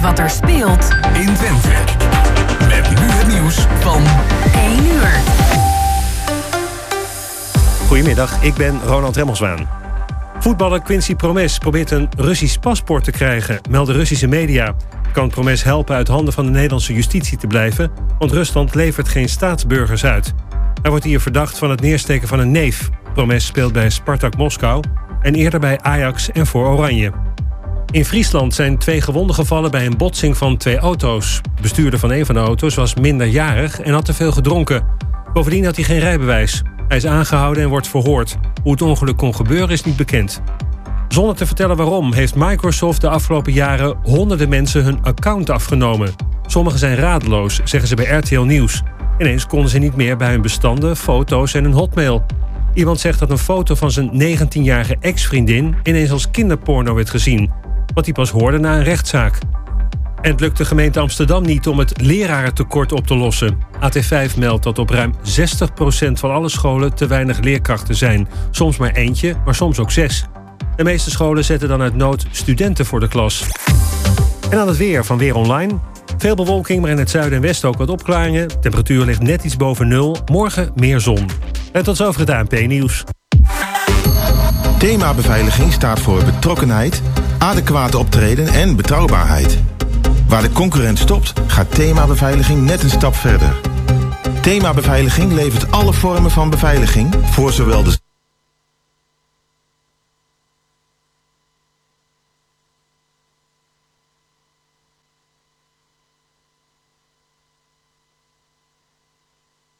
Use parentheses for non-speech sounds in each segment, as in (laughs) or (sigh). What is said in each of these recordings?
weet wat er speelt in Twente. Met nu het nieuws van 1 uur. Goedemiddag, ik ben Ronald Remmelswaan. Voetballer Quincy Promes probeert een Russisch paspoort te krijgen, melden Russische media. Kan Promes helpen uit handen van de Nederlandse justitie te blijven, want Rusland levert geen staatsburgers uit. Hij wordt hier verdacht van het neersteken van een neef. Promes speelt bij Spartak Moskou en eerder bij Ajax en voor Oranje. In Friesland zijn twee gewonden gevallen bij een botsing van twee auto's. De bestuurder van een van de auto's was minderjarig en had te veel gedronken. Bovendien had hij geen rijbewijs. Hij is aangehouden en wordt verhoord. Hoe het ongeluk kon gebeuren is niet bekend. Zonder te vertellen waarom heeft Microsoft de afgelopen jaren honderden mensen hun account afgenomen. Sommigen zijn radeloos, zeggen ze bij RTL Nieuws. Ineens konden ze niet meer bij hun bestanden, foto's en een hotmail. Iemand zegt dat een foto van zijn 19-jarige ex-vriendin ineens als kinderporno werd gezien. Wat hij pas hoorde na een rechtszaak. En het lukt de gemeente Amsterdam niet om het lerarentekort op te lossen. AT5 meldt dat op ruim 60% van alle scholen te weinig leerkrachten zijn. Soms maar eentje, maar soms ook zes. De meeste scholen zetten dan uit nood studenten voor de klas. En aan het weer van Weer Online. Veel bewolking, maar in het zuiden en westen ook wat opklaringen. Temperatuur ligt net iets boven nul. Morgen meer zon. En tot zover het ANP-nieuws. Thema beveiliging staat voor betrokkenheid, adequaat optreden en betrouwbaarheid. Waar de concurrent stopt, gaat thema beveiliging net een stap verder. Thema beveiliging levert alle vormen van beveiliging voor zowel de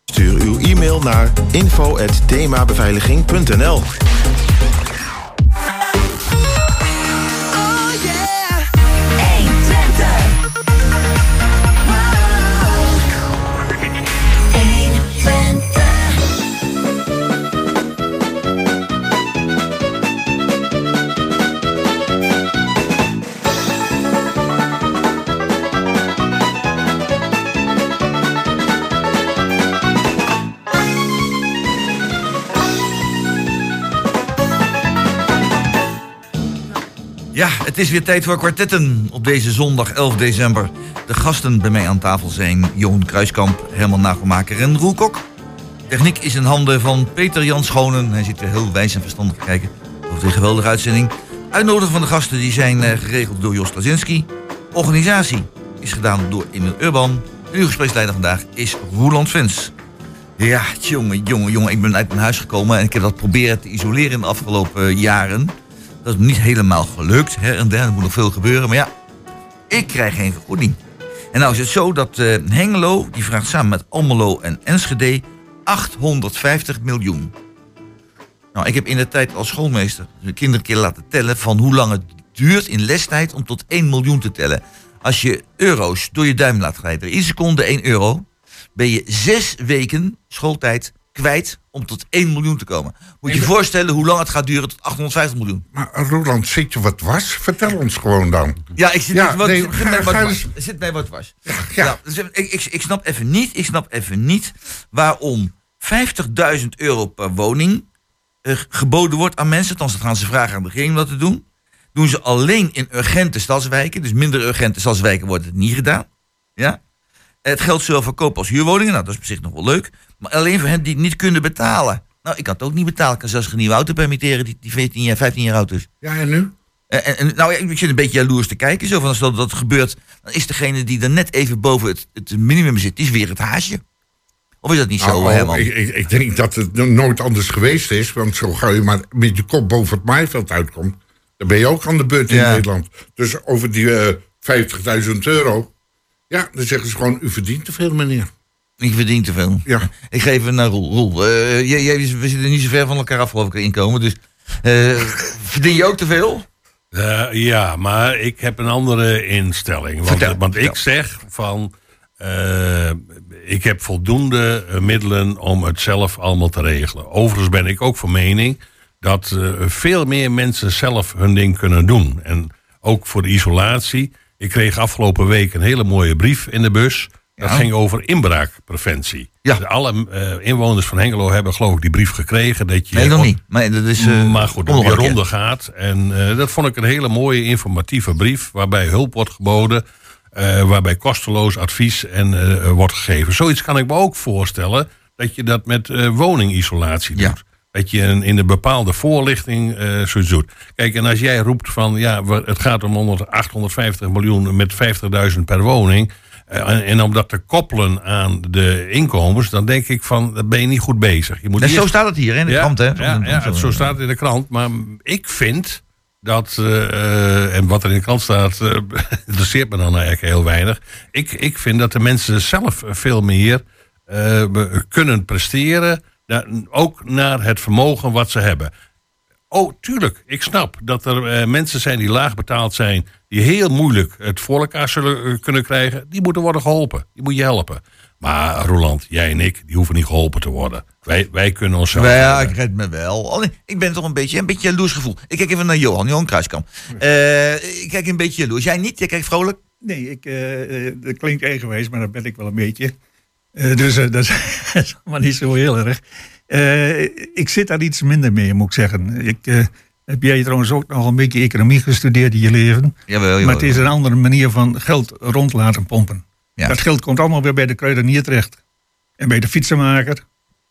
Stuur uw e-mail naar info@themabeveiliging.nl. het is weer tijd voor kwartetten op deze zondag 11 december. De gasten bij mij aan tafel zijn Johan Kruiskamp, Herman Nagelmaker en Roel Kok. Techniek is in handen van Peter Jan Schonen. Hij zit er heel wijs en verstandig te kijken over de geweldige uitzending. Uitnodigen van de gasten die zijn eh, geregeld door Jos Lazinski. Organisatie is gedaan door Emil Urban. En uw gespreksleider vandaag is Roeland Vens. Ja, jongen, jongen, jongen. Ik ben uit mijn huis gekomen en ik heb dat proberen te isoleren in de afgelopen eh, jaren. Dat is niet helemaal gelukt. Her en der, er moet nog veel gebeuren. Maar ja, ik krijg geen vergoeding. En nou is het zo dat eh, Hengelo, die vraagt samen met Almelo en Enschede 850 miljoen. Nou, ik heb in de tijd als schoolmeester de kinderen een keer laten tellen van hoe lang het duurt in lestijd om tot 1 miljoen te tellen. Als je euro's door je duim laat glijden, in seconde 1 euro, ben je zes weken schooltijd kwijt om tot 1 miljoen te komen. Moet je je voorstellen hoe lang het gaat duren tot 850 miljoen. Maar Roland, zit je wat was? Vertel ons gewoon dan. Ja, ik zit, Ja, wat, nee, zit ga- mij wat ga was. eens- Zit mij wat was. ja. dus ik, ik, ik snap even niet, ik snap even niet waarom 50.000 euro per woning eh, geboden wordt aan mensen. Althans, dat gaan ze vragen aan de regering om dat te doen. Doen ze alleen in urgente stadswijken. Dus minder urgente stadswijken wordt het niet gedaan. Ja? Het zowel voor koop als huurwoningen. Nou, dat is op zich nog wel leuk. Maar alleen voor hen die het niet kunnen betalen. Nou, ik kan het ook niet betalen. Ik kan zelfs geen nieuwe auto permitteren die, die 14 jaar, 15 jaar oud is. Ja, en nu? En, en- nou, ik zit een beetje jaloers te kijken. Zo van als dat, dat gebeurt, dan is degene die er net even boven het, het minimum zit, die is weer het haasje. Of is dat niet zo, Nou, Herman? ik, ik, ik denk dat het no- nooit anders geweest is. Want zo gauw je maar met je kop boven het maaiveld uitkomt... dan ben je ook aan de beurt in Ja. Nederland. Dus over die eh 50.000 euro... ja, dan zeggen ze gewoon... u verdient te veel, meneer. Ik verdien te veel. Ja. Ik geef het naar Roel. Roel, eh, jij- jij- we zitten niet zo ver van elkaar af, geloof ik, inkomen. Dus eh, verdien je ook te veel? Eh, ja, maar ik heb een andere instelling. Want, Vertel, want ik zeg van. eh, ik heb voldoende middelen om het zelf allemaal te regelen. Overigens ben ik ook van mening dat eh, veel meer mensen zelf hun ding kunnen doen. En ook voor de isolatie. Ik kreeg afgelopen week een hele mooie brief in de bus. Dat ging over inbraakpreventie. Ja. Dus alle eh, inwoners van Hengelo hebben geloof ik die brief gekregen. Dat je Nee, nog niet. Maar dat is... eh, maar goed, dat keer. ronde gaat. En eh, dat vond ik een hele mooie informatieve brief. Waarbij hulp wordt geboden waarbij kosteloos advies en, wordt gegeven. Zoiets kan ik me ook voorstellen dat je dat met woningisolatie doet. Ja. Dat je in een bepaalde voorlichting eh zoiets doet. Kijk, en als jij roept van ja, het gaat om 100, 850 miljoen met 50.000 per woning. eh, en, om dat te koppelen aan de inkomens, dan denk ik van, dan ben je niet goed bezig. Je moet En zo staat het hier in de krant, hè? ja, ja, zo staat het in de krant. Maar ik vind dat, eh, en wat er in de krant staat, (laughs) interesseert me dan eigenlijk heel weinig. Ik, ik vind dat de mensen zelf veel meer kunnen presteren. Ook naar het vermogen wat ze hebben. Oh, tuurlijk. Ik snap dat er eh, mensen zijn die laag betaald zijn. die heel moeilijk het voor elkaar zullen eh, kunnen krijgen. Die moeten worden geholpen. Die moet je helpen. Maar Roland, jij en ik, die hoeven niet geholpen te worden. Wij, wij kunnen onszelf. Nou ja, ik red me wel. Alleen, ik ben toch een beetje een beetje jaloers gevoel. Ik kijk even naar Johan, Johan Kruiskamp. Eh, ik kijk een beetje jaloers. Jij niet? Jij kijkt vrolijk? Nee, ik, dat klinkt eigenwijs, maar dat ben ik wel een beetje. Eh, dus eh, (laughs) dat is allemaal niet zo heel erg. Eh, ik zit daar iets minder mee, moet ik zeggen. Ik, heb jij trouwens ook nog een beetje economie gestudeerd in je leven? Jawel, jawel. Maar het is een andere manier van geld rond laten pompen. Ja. Dat geld komt allemaal weer bij de kruidenier terecht. En bij de fietsenmaker.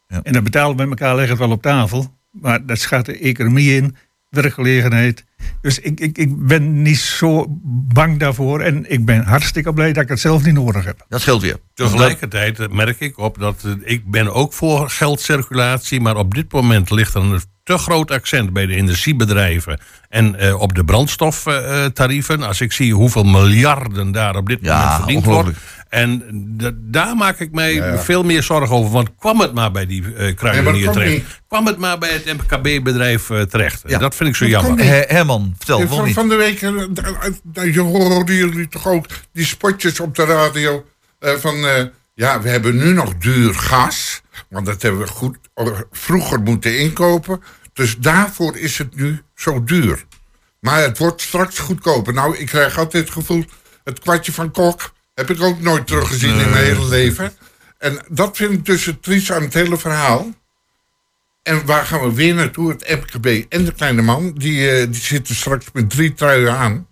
Ja. En dat betalen we met elkaar, leggen het wel op tafel. Maar dat schat de economie in, werkgelegenheid. Dus ik, ik, ik ben niet zo bang daarvoor. En ik ben hartstikke blij dat ik het zelf niet nodig heb. Dat scheelt weer. Tegelijkertijd merk ik op dat eh, ik ben ook voor geldcirculatie, maar op dit moment ligt er een te groot accent bij de energiebedrijven en eh, op de brandstoftarieven. Als ik zie hoeveel miljarden daar op dit Ja, moment verdiend wordt. En daar maak ik mij veel meer zorgen over. Want kwam het maar bij die eh Nee, maar kruidenier terecht? niet. Kwam het maar bij het MKB-bedrijf eh, terecht? Ja. Dat vind ik zo Dat jammer. Herman, vertel, Ja, van, niet? van de week, eh, eh, eh, je hoorden jullie toch ook die spotjes op de radio eh, van, eh, ja, we hebben nu nog duur gas, want dat hebben we goed eh, vroeger moeten inkopen, dus daarvoor is het nu zo duur. Maar het wordt straks goedkoper. Nou, ik krijg altijd het gevoel, het kwartje van Kok heb ik ook nooit teruggezien in mijn hele leven. En dat vind ik dus het triest aan het hele verhaal. En waar gaan we weer naartoe? Het MKB en de kleine man. Die, eh, die zitten straks met drie truien aan.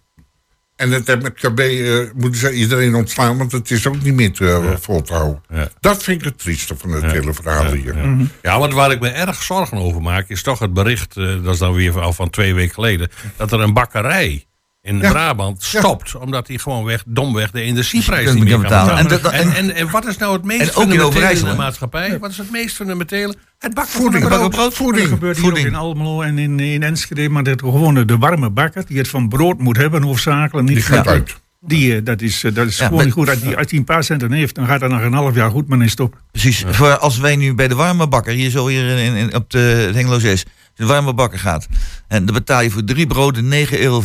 En het MKB eh, moeten ze iedereen ontslaan, want het is ook niet meer te, vol te houden. Ja. Dat vind ik het trieste van het hele verhaal hier. Ja, want waar ik me erg zorgen over maak, is toch het bericht, dat is dan weer al van twee weken geleden, dat er een bakkerij in Ja. Brabant stopt, omdat hij gewoon weg, domweg de energieprijs Dus niet je meer kan betalen. betalen. En En, en, en, wat is nou het meest in fundamentele in de maatschappij? Wat is het meest fundamentele? Het bakken van Voeding. een brood. Dat Voeding. gebeurt hier ook in Almelo en in, in Enschede. Maar dat gewoon de, warme bakker die het van brood moet hebben, hoofdzakelijk. Niet Die gaat van- uit. Die, eh, dat is, eh, dat is Ja, gewoon niet goed. Als die, als die een paar centen heeft, dan gaat dat nog een half jaar goed, maar dan is het op. Precies. Voor als wij nu bij de warme bakker, hier zo hier in, in, op de het Hengelo 6, de warme bakker gaat. En dan betaal je voor drie broden 9,15 euro.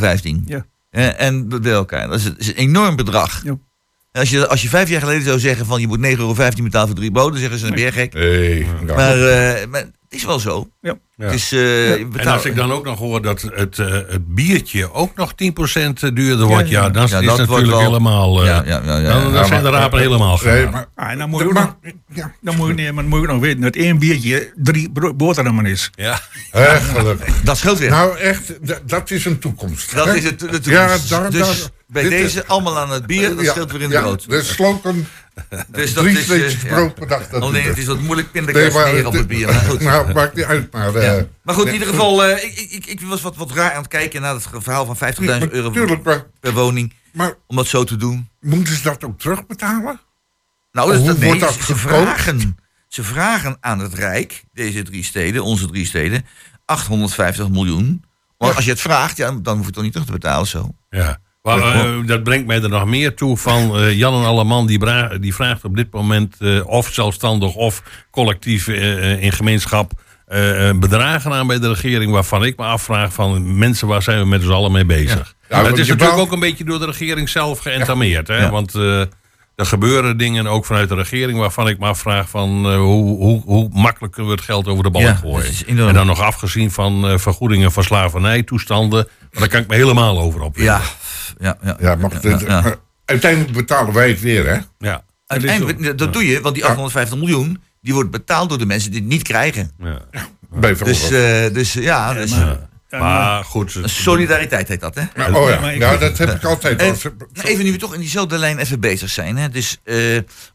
Ja. En bij elkaar. Dat is, is een enorm bedrag. Ja. En Als je, als je vijf jaar geleden zou zeggen van je moet 9,15 euro betalen voor drie broden, zeggen ze dan ben je gek. Nee. Maar, eh, maar is wel zo. Ja. Ja. Het is, eh, En als ik dan ook nog hoor dat het, eh, het biertje ook nog 10% duurder wordt, ja, ja. dan Ja, is dat het natuurlijk wel- helemaal... eh, Ja, ja, ja, ja. Dan, dan Ja, zijn de rapen helemaal Nee, maar, Ah, en dan moet je nog, ja. dan moet je, nee, maar dan moet je nog weten dat één biertje drie boterhammen is. Ja. Hè, gelukkig. (laughs) Dat scheelt weer. Nou, echt, dat is een toekomst. dat hè? is het. de toekomst. Ja, daar- dus daar- bij deze allemaal aan het bier, dat Ja, scheelt weer in de slogan, (laughs) Dus dat drie is, brood per dag. dat Alleen doet het is wat moeilijk Nee, pindakaas maar- neer op het bier. Maar (laughs) goed. Nou, maakt niet uit, maar... eh, Ja. Maar goed, in nee, ieder geval, eh, ik, ik, ik was wat, wat raar aan het kijken naar het verhaal van 50.000 euro Tuurlijk, maar, per woning. maar Om dat zo te doen. moeten ze dat ook terugbetalen? Nou, dus Hoe dat, nee, wordt dat ze, vragen, ze vragen aan het Rijk, deze drie steden, onze drie steden, 850 miljoen. Want als je het vraagt, ja, dan hoef je het toch niet terug te betalen zo. Ja. Maar, eh, dat brengt mij er nog meer toe van eh, Jan en Alleman die, die vraagt op dit moment eh, of zelfstandig of collectief in gemeenschap bedragen aan bij de regering waarvan ik me afvraag van mensen waar zijn we met z'n allen mee bezig. Ja, het is natuurlijk ook een beetje door de regering zelf geëntameerd. Hè? Want er gebeuren dingen ook vanuit de regering waarvan ik me afvraag van hoe, hoe, hoe makkelijk kunnen we het geld over de balk Ja, gooien. En dan nog afgezien van vergoedingen van slavernijtoestanden. Maar daar kan ik me helemaal over. Ja, ja, ja. Ja, maar ja, ja. maar uiteindelijk betalen wij het weer, hè? Ja. Uiteindelijk, dat doe je, want die 850 miljoen, die wordt betaald door de mensen die het niet krijgen. ja. Bijvoorbeeld. Dus, eh, dus ja, dus, maar- Maar goed, Solidariteit heet dat, hè? Maar, oh ja, maar ik- ja, dat heb ik altijd. Even nu we toch in diezelfde lijn even bezig zijn. Hè? Dus eh,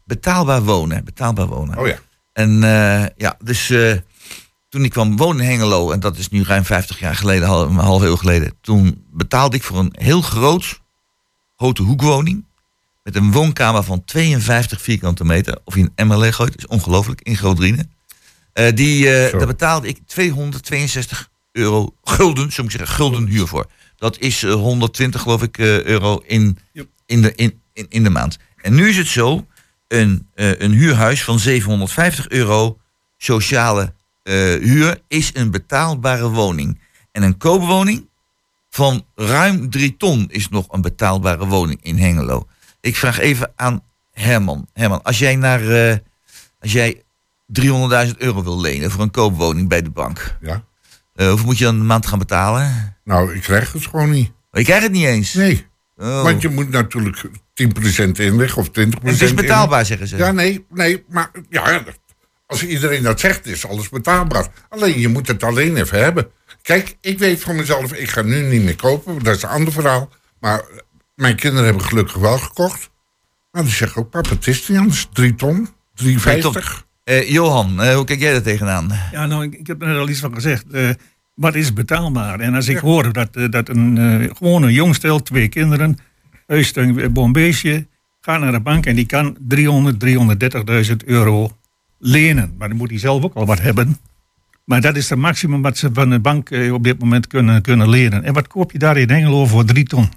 betaalbaar wonen. Betaalbaar wonen. oh ja. En eh, ja, dus eh, toen ik kwam wonen in Hengelo, en dat is nu ruim 50 jaar geleden, een half eeuw geleden, toen betaalde ik voor een heel groot grote hoekwoning. Met een woonkamer van 52 vierkante meter. Of je een MLE gooit, is ongelooflijk, in Groot-Drienen. Eh, die, eh, Zo. daar betaalde ik 262 euro gulden, zou ik zeggen, gulden huur voor. Dat is eh, 120 geloof ik eh, euro in, Yep. in, de, in, in, in de maand. En nu is het zo, een, eh, een huurhuis van 750 euro sociale eh, huur is een betaalbare woning. En een koopwoning van ruim 3 ton is nog een betaalbare woning in Hengelo. Ik vraag even aan Herman. Herman, als jij naar eh, als jij 300.000 euro wil lenen voor een koopwoning bij de bank, ja. eh, hoeveel moet je dan een maand gaan betalen? Nou, ik krijg het gewoon niet. Maar je krijgt het niet eens. Nee. Oh. Want je moet natuurlijk 10% inleggen of 20% En het is betaalbaar, zeggen ze. Ja, nee, nee, maar ja, als iedereen dat zegt, is alles betaalbaar. Alleen, je moet het alleen even hebben. Kijk, ik weet van mezelf, ik ga nu niet meer kopen, dat is een ander verhaal. Maar mijn kinderen hebben gelukkig wel gekocht. Maar die zeggen ook, papa, het is niet anders. 3 ton, 3,50. Eh, Johan, eh, hoe kijk jij daar tegenaan? Ja, nou, ik, ik heb er net al iets van gezegd. Eh, wat is betaalbaar? En als ik hoor dat, eh, dat een eh gewone jong stel, twee kinderen, huist een bombeestje, gaat naar de bank en die kan 300, 330.000 euro lenen. Maar dan moet hij zelf ook al wat hebben. Maar dat is het maximum wat ze van de bank eh, op dit moment kunnen, kunnen lenen. En wat koop je daar in Hengelo voor 3 ton?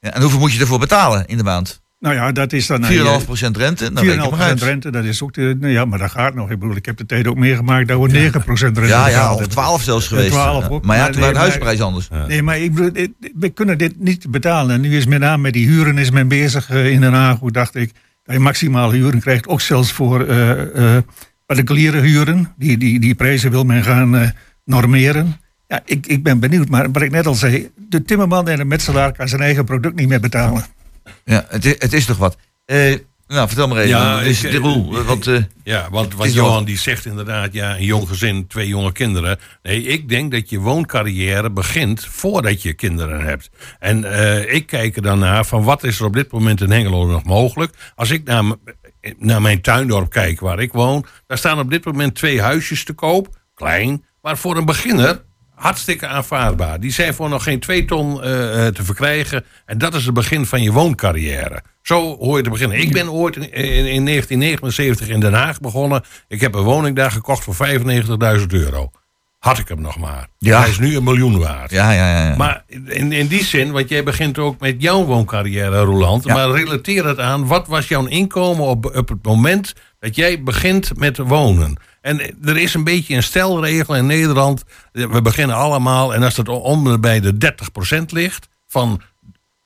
Ja, en hoeveel moet je ervoor betalen in de maand? Nou ja, dat is dan... 4,5% eh, rente? Maar 4,5% uit. rente, dat is ook de, nou ja, maar dat gaat nog. Ik bedoel, ik heb de tijd ook meegemaakt dat we 9% rente Ja, ja, of hebben. 12 zelfs geweest. 12 Ja. ook. Maar ja, Maar toen nee, waren de huisprijs anders. Nee, maar ik bedoel, we kunnen dit niet betalen. En nu is met name met die huren is men bezig eh, in Den Haag. Hoe dacht ik, dat je maximale huren krijgt. Ook zelfs voor eh eh particuliere huren. Die, die, die prijzen wil men gaan eh, normeren. Ja, ik, ik ben benieuwd. Maar wat ik net al zei, de timmerman en de metselaar kan zijn eigen product niet meer betalen. Ja, het, is- het is toch wat. Eh, nou, vertel maar even. Ja, is Roel, eh, want, Ja, want wat wel- Johan die zegt inderdaad, ja, een jong gezin, twee jonge kinderen. Nee, ik denk dat je wooncarrière begint voordat je kinderen hebt. En eh, ik kijk er dan naar van wat is er op dit moment in Hengelo nog mogelijk. Als ik naar, naar mijn tuindorp kijk waar ik woon, daar staan op dit moment twee huisjes te koop. Klein, maar voor een beginner hartstikke aanvaardbaar. Die zijn voor nog geen twee ton eh, eh, te verkrijgen. En dat is het begin van je wooncarrière. Zo hoor je te beginnen. Ik ben ooit in, in, in 1979 in Den Haag begonnen. Ik heb een woning daar gekocht voor 95.000 euro. Had ik hem nog maar. Ja. Hij is nu een miljoen waard. ja, ja, ja. ja. Maar in, in die zin, want jij begint ook met jouw wooncarrière, Roland. Ja. Maar relateer het aan, wat was jouw inkomen op, op het moment dat jij begint met wonen? En er is een beetje een stelregel in Nederland. We beginnen allemaal, en als dat om bij de 30% ligt van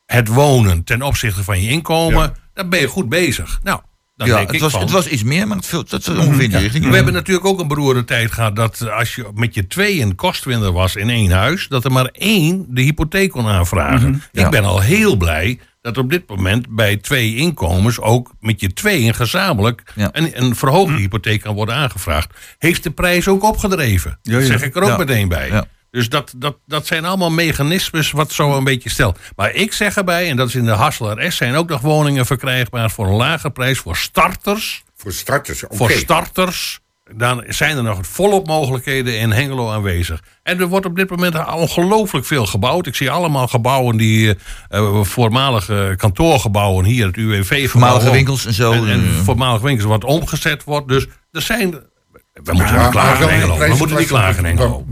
het wonen ten opzichte van je inkomen, Ja. dan ben je goed bezig. Nou, dan ja, denk het, ik was, van, het was iets meer, maar het, viel- dat is ongeveer richting. we hebben natuurlijk ook een beroerde tijd gehad dat als je met je tweeën kostwinner was in één huis, dat er maar één de hypotheek kon aanvragen. Ja. Ik ben al heel blij dat op dit moment bij twee inkomens ook met je tweeën gezamenlijk Ja. een, een verhoogde hypotheek kan worden aangevraagd. Heeft de prijs ook opgedreven? Ja, ja. Dat zeg ik er ook Ja. meteen bij. Ja. Dus dat, dat, dat zijn allemaal mechanismes wat zo een beetje stelt. Maar ik zeg erbij, en dat is in de Hasselaar S, zijn ook nog woningen verkrijgbaar voor een lage prijs voor starters Voor starters, oké. voor starters. Dan zijn er nog volop mogelijkheden in Hengelo aanwezig. En er wordt op dit moment ongelooflijk veel gebouwd. Ik zie allemaal gebouwen die eh, eh, voormalige kantoorgebouwen hier, het UWV. Voormalige winkels en zo. En, en Eh, voormalige winkels wat omgezet wordt. Dus er zijn. We moeten Ja, niet klagen in Hengelo. We moeten niet klagen in Hengelo.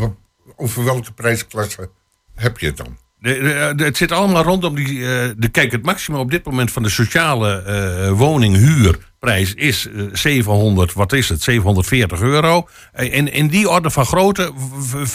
Over welke prijsklasse heb je het dan? De, de- de- het zit allemaal rondom die. eh, de, kijk, het maximum op dit moment van de sociale eh woninghuurprijs is eh, 700, wat is het? 740 euro. Eh, in, in die orde van grootte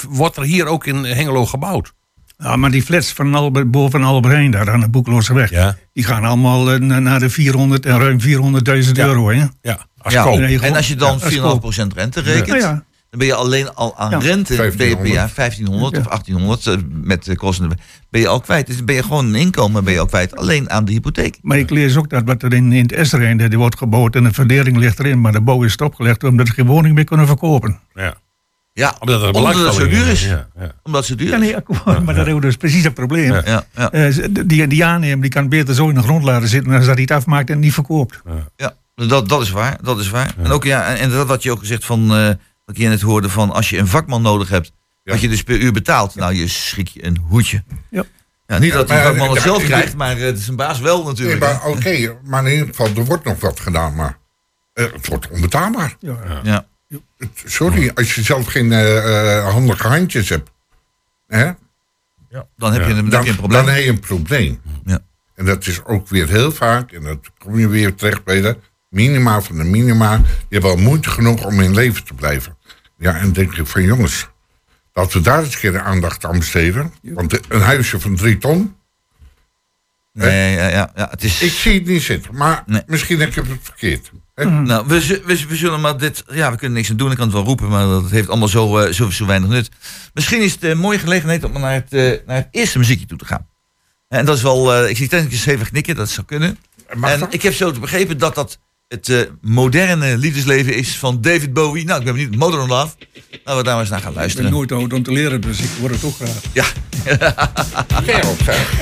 wordt er hier ook in Hengelo gebouwd. Ja, maar die flats van Albert, boven Albert Heijn, daar aan de Boekloze weg, Ja. die gaan allemaal eh, na- naar de 400 en ruim 400.000 euro. Hè? Ja, als ja. En als je dan Ja, als 4,5% rente rekent, Ja, ja. Dan ben je alleen al aan Ja. rente ben je per 1500. jaar 1500 of Ja. 1800 eh, met de kosten. Ben je al kwijt. Dus ben je gewoon een inkomen ben je al kwijt. Alleen aan de hypotheek. Maar ik lees ook dat wat er in, in het Esrijn, die wordt gebouwd en de verdeling ligt erin, maar de bouw is stopgelegd omdat ze geen woning meer kunnen verkopen. Ja. Ja, Omdat omdat het zo duur is. Ja, ja. Omdat het duur Ja, is. nee, akkoord, maar dat hebben we dus precies het probleem. Ja. Ja, ja. Eh, ze- die, die aannemer die kan beter zo in de grond laten zitten als dat hij het afmaakt en niet verkoopt. Ja, dat, dat is waar. Dat is waar. En ook ja, en, en dat wat je ook gezegd van, eh, wat je net hoorde van als je een vakman nodig hebt, Ja. wat je dus per uur betaalt, nou je schrik je een hoedje. Ja. Ja, niet dat de maar, vakman het ja, zelf ik- krijgt, maar eh, het is een baas wel natuurlijk. oké, maar in ieder geval, er wordt nog wat gedaan, maar eh, het wordt onbetaalbaar. Ja. ja. Sorry, als je zelf geen eh, eh, handige handjes hebt, hè, Dan heb je, een, dan heb je een probleem. dan heb je een probleem. Ja. En dat is ook weer heel vaak, en dat kom je weer terecht bij de minima van de minima. Die hebben al moeite genoeg om in leven te blijven. Ja, en denk ik van jongens, laten we daar eens een keer de aandacht aan besteden. Want een huisje van drie ton, Nee, ja, ja, ja, het is... ik zie het niet zitten. Maar Nee. misschien heb ik het verkeerd. hè. Nou, we, we, we zullen maar dit. Ja, we kunnen niks aan doen. Ik kan het wel roepen, maar dat heeft allemaal zo, eh, zo, zo weinig nut. Misschien is het een mooie gelegenheid om naar het, eh, naar het eerste muziekje toe te gaan. En dat is wel. eh, ik zie technicus even knikken, dat zou kunnen. Mag en dat? ik heb zo te begrepen dat dat het eh, moderne liefdesleven is van David Bowie. Nou, ik ben benieuwd. Modern Love. Laten we daar maar eens naar gaan Ik ben luisteren. nooit oud om te leren, dus ik hoor het ook graag. Ja, Gerald, zeg.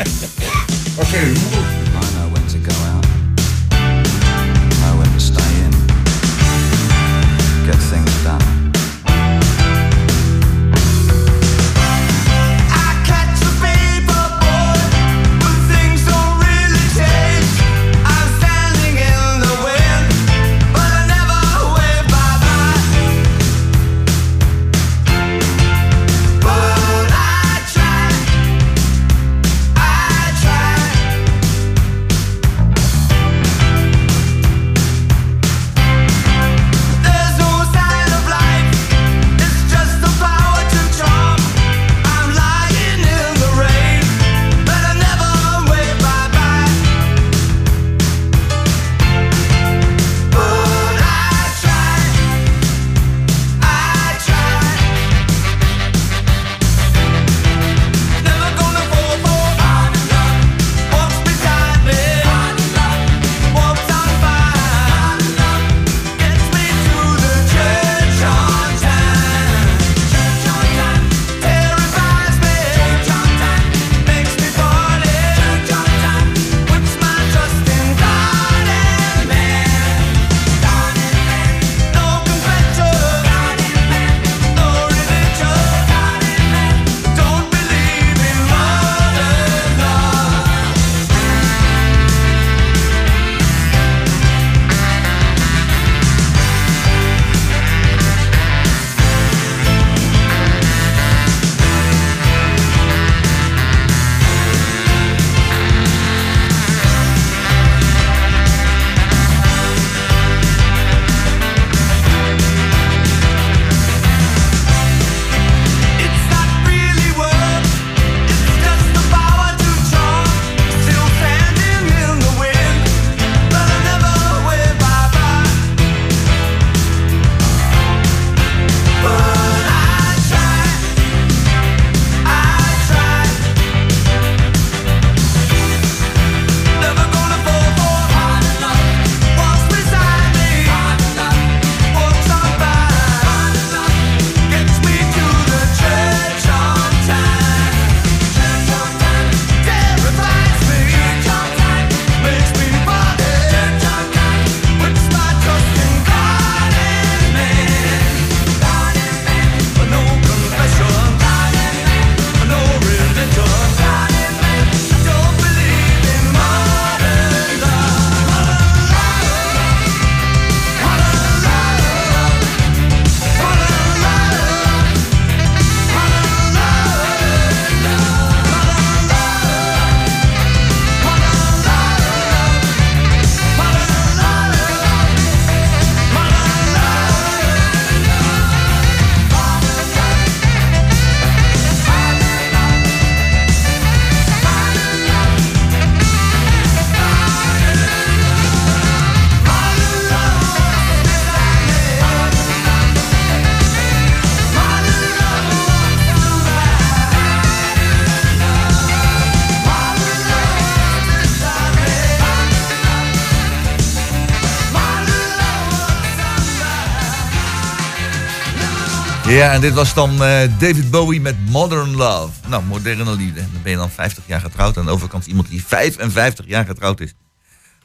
Ja, en dit was dan eh, David Bowie met Modern Love. Nou, moderne liefde. Dan ben je dan 50 jaar getrouwd. En aan de overkant iemand die 55 jaar getrouwd is.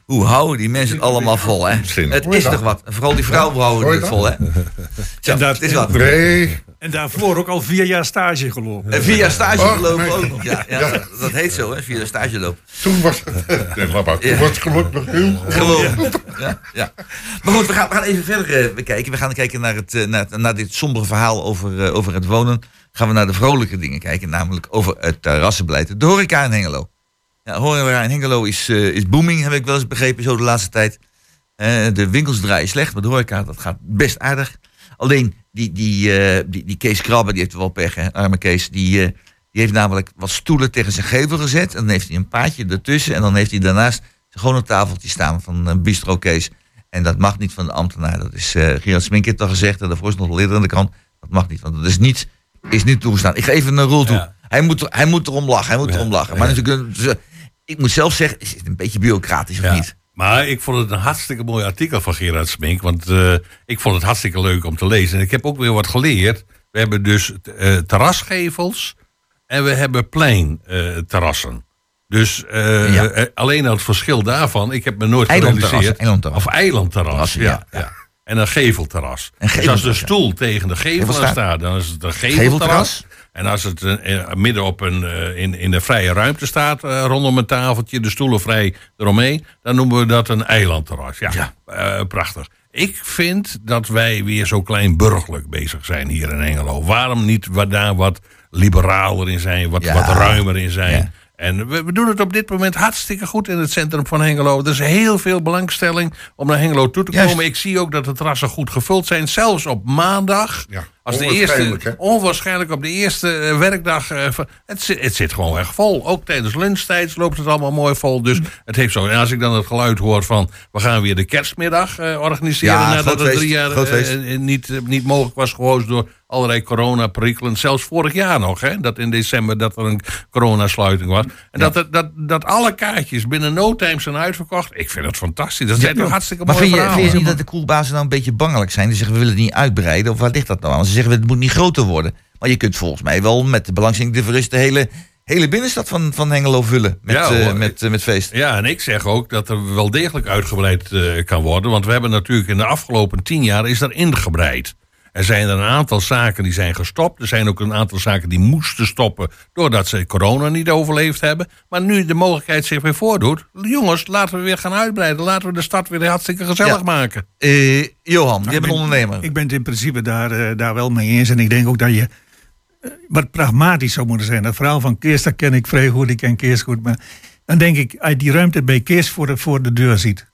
Hoe houden die mensen het allemaal vol, hè? Het is toch wat? Vooral die vrouwen houden het vol, hè? (laughs) Dat- het is wat. Nee, En daarvoor ook al vier jaar stage gelopen. En via stage Oh, gelopen ook nog. Ja, ja, Ja. Dat heet zo, hè? Via stage lopen. toen was het... (laughs) Nee, maar. Toen Ja. was het gelukkig heel goed. Gewoon. Ja, ja. Maar goed, we gaan, we gaan even verder eh, kijken. We gaan kijken naar, het, eh, naar, naar dit sombere verhaal over, eh, over het wonen. Gaan we naar de vrolijke dingen kijken, namelijk over het terrassenbeleid. De horeca in Hengelo. Ja, horeca in Hengelo is, eh, is booming, heb ik wel eens begrepen, zo de laatste tijd. De winkels draaien slecht, maar de horeca dat gaat best aardig. Alleen die, die, eh, die, die Kees Krabbe, die heeft wel pech, hè? arme Kees. Die, eh, die heeft namelijk wat stoelen tegen zijn gevel gezet. En dan heeft hij een paadje ertussen. En dan heeft hij daarnaast gewoon een tafeltje staan van een bistro Kees. En dat mag niet van de ambtenaar. Dat is eh Gerard Smink heeft al gezegd. En daarvoor is nog eerder aan de kant. Dat mag niet, want dat is niet, is niet toegestaan. Ik ga even naar Roel toe. Ja. Hij, moet er, hij moet erom lachen. Hij moet erom lachen. Maar natuurlijk, een- ik moet zelf zeggen, is het een beetje bureaucratisch of Ja. niet? Maar ik vond het een hartstikke mooi artikel van Gerard Smink. Want eh, ik vond het hartstikke leuk om te lezen. En ik heb ook weer wat geleerd. We hebben dus eh, terrasgevels en we hebben pleinterrassen. dus eh, Ja. alleen al het verschil daarvan. Ik heb me nooit gerealiseerd. eilandterrassen. Of eilandterras, ja, ja, ja. En een gevelterras. Een dus als de gevelterras, ja. stoel tegen de gevel staat, dan is het een Gevelterras. gevelterras. En als het eh, eh, midden op een, eh, in, in de vrije ruimte staat, rondom een tafeltje, de stoelen vrij eromheen, dan noemen we dat een eilandterras. Ja, Ja. prachtig. Ik vind dat wij weer zo klein burgerlijk bezig zijn hier in Engelo. Waarom niet wat daar wat liberaler in zijn, wat, Ja. wat ruimer in zijn? En we, we doen het op dit moment hartstikke goed in het centrum van Hengelo. Er is heel veel belangstelling om naar Hengelo toe te Juist. komen. Ik zie ook dat de terrassen goed gevuld zijn. Zelfs op maandag. Ja, als de onwaarschijnlijk, eerste, hè? onwaarschijnlijk op de eerste eh, werkdag. eh, het, zit, het zit gewoon echt vol. Ook tijdens lunchtijd loopt het allemaal mooi vol. Dus Mm. het heeft zo. En als ik dan het geluid hoor van. we gaan weer de kerstmiddag eh, organiseren. Ja, nadat het drie jaar niet, niet mogelijk was gehoord door allerlei coronaperikelen. Zelfs vorig jaar nog, hè, dat in december dat er een coronasluiting was. En dat, dat, dat, dat alle kaartjes binnen no time zijn uitverkocht. Ik vind het fantastisch. Dat zijn toch hartstikke Maar mooie vind je, verhalen. vind je niet dat de koelbazen nou een beetje bangelijk zijn? Die zeggen we willen het niet uitbreiden. Of waar ligt dat nou aan? Ze zeggen het moet niet groter worden. Maar je kunt volgens mij wel met de belangstelling is de hele, hele binnenstad van, van Hengelo vullen. Met, Ja, eh, met, eh, met feest. Ja, en ik zeg ook dat er wel degelijk uitgebreid eh, kan worden. Want we hebben natuurlijk in de afgelopen tien jaar is er ingebreid. Er zijn er een aantal zaken die zijn gestopt. Er zijn ook een aantal zaken die moesten stoppen doordat ze corona niet overleefd hebben. Maar nu de mogelijkheid zich weer voordoet. Jongens, laten we weer gaan uitbreiden. Laten we de stad weer hartstikke gezellig Ja. maken. Eh, Johan, jij ik bent ben- ondernemer. Ik ben het in principe daar, eh, daar wel mee eens. En ik denk ook dat je eh, wat pragmatisch zou moeten zijn. Dat verhaal van Kees, dat ken ik vrij goed. Ik ken Kees goed. Maar dan denk ik, als je die ruimte bij Kees voor de, voor de deur ziet.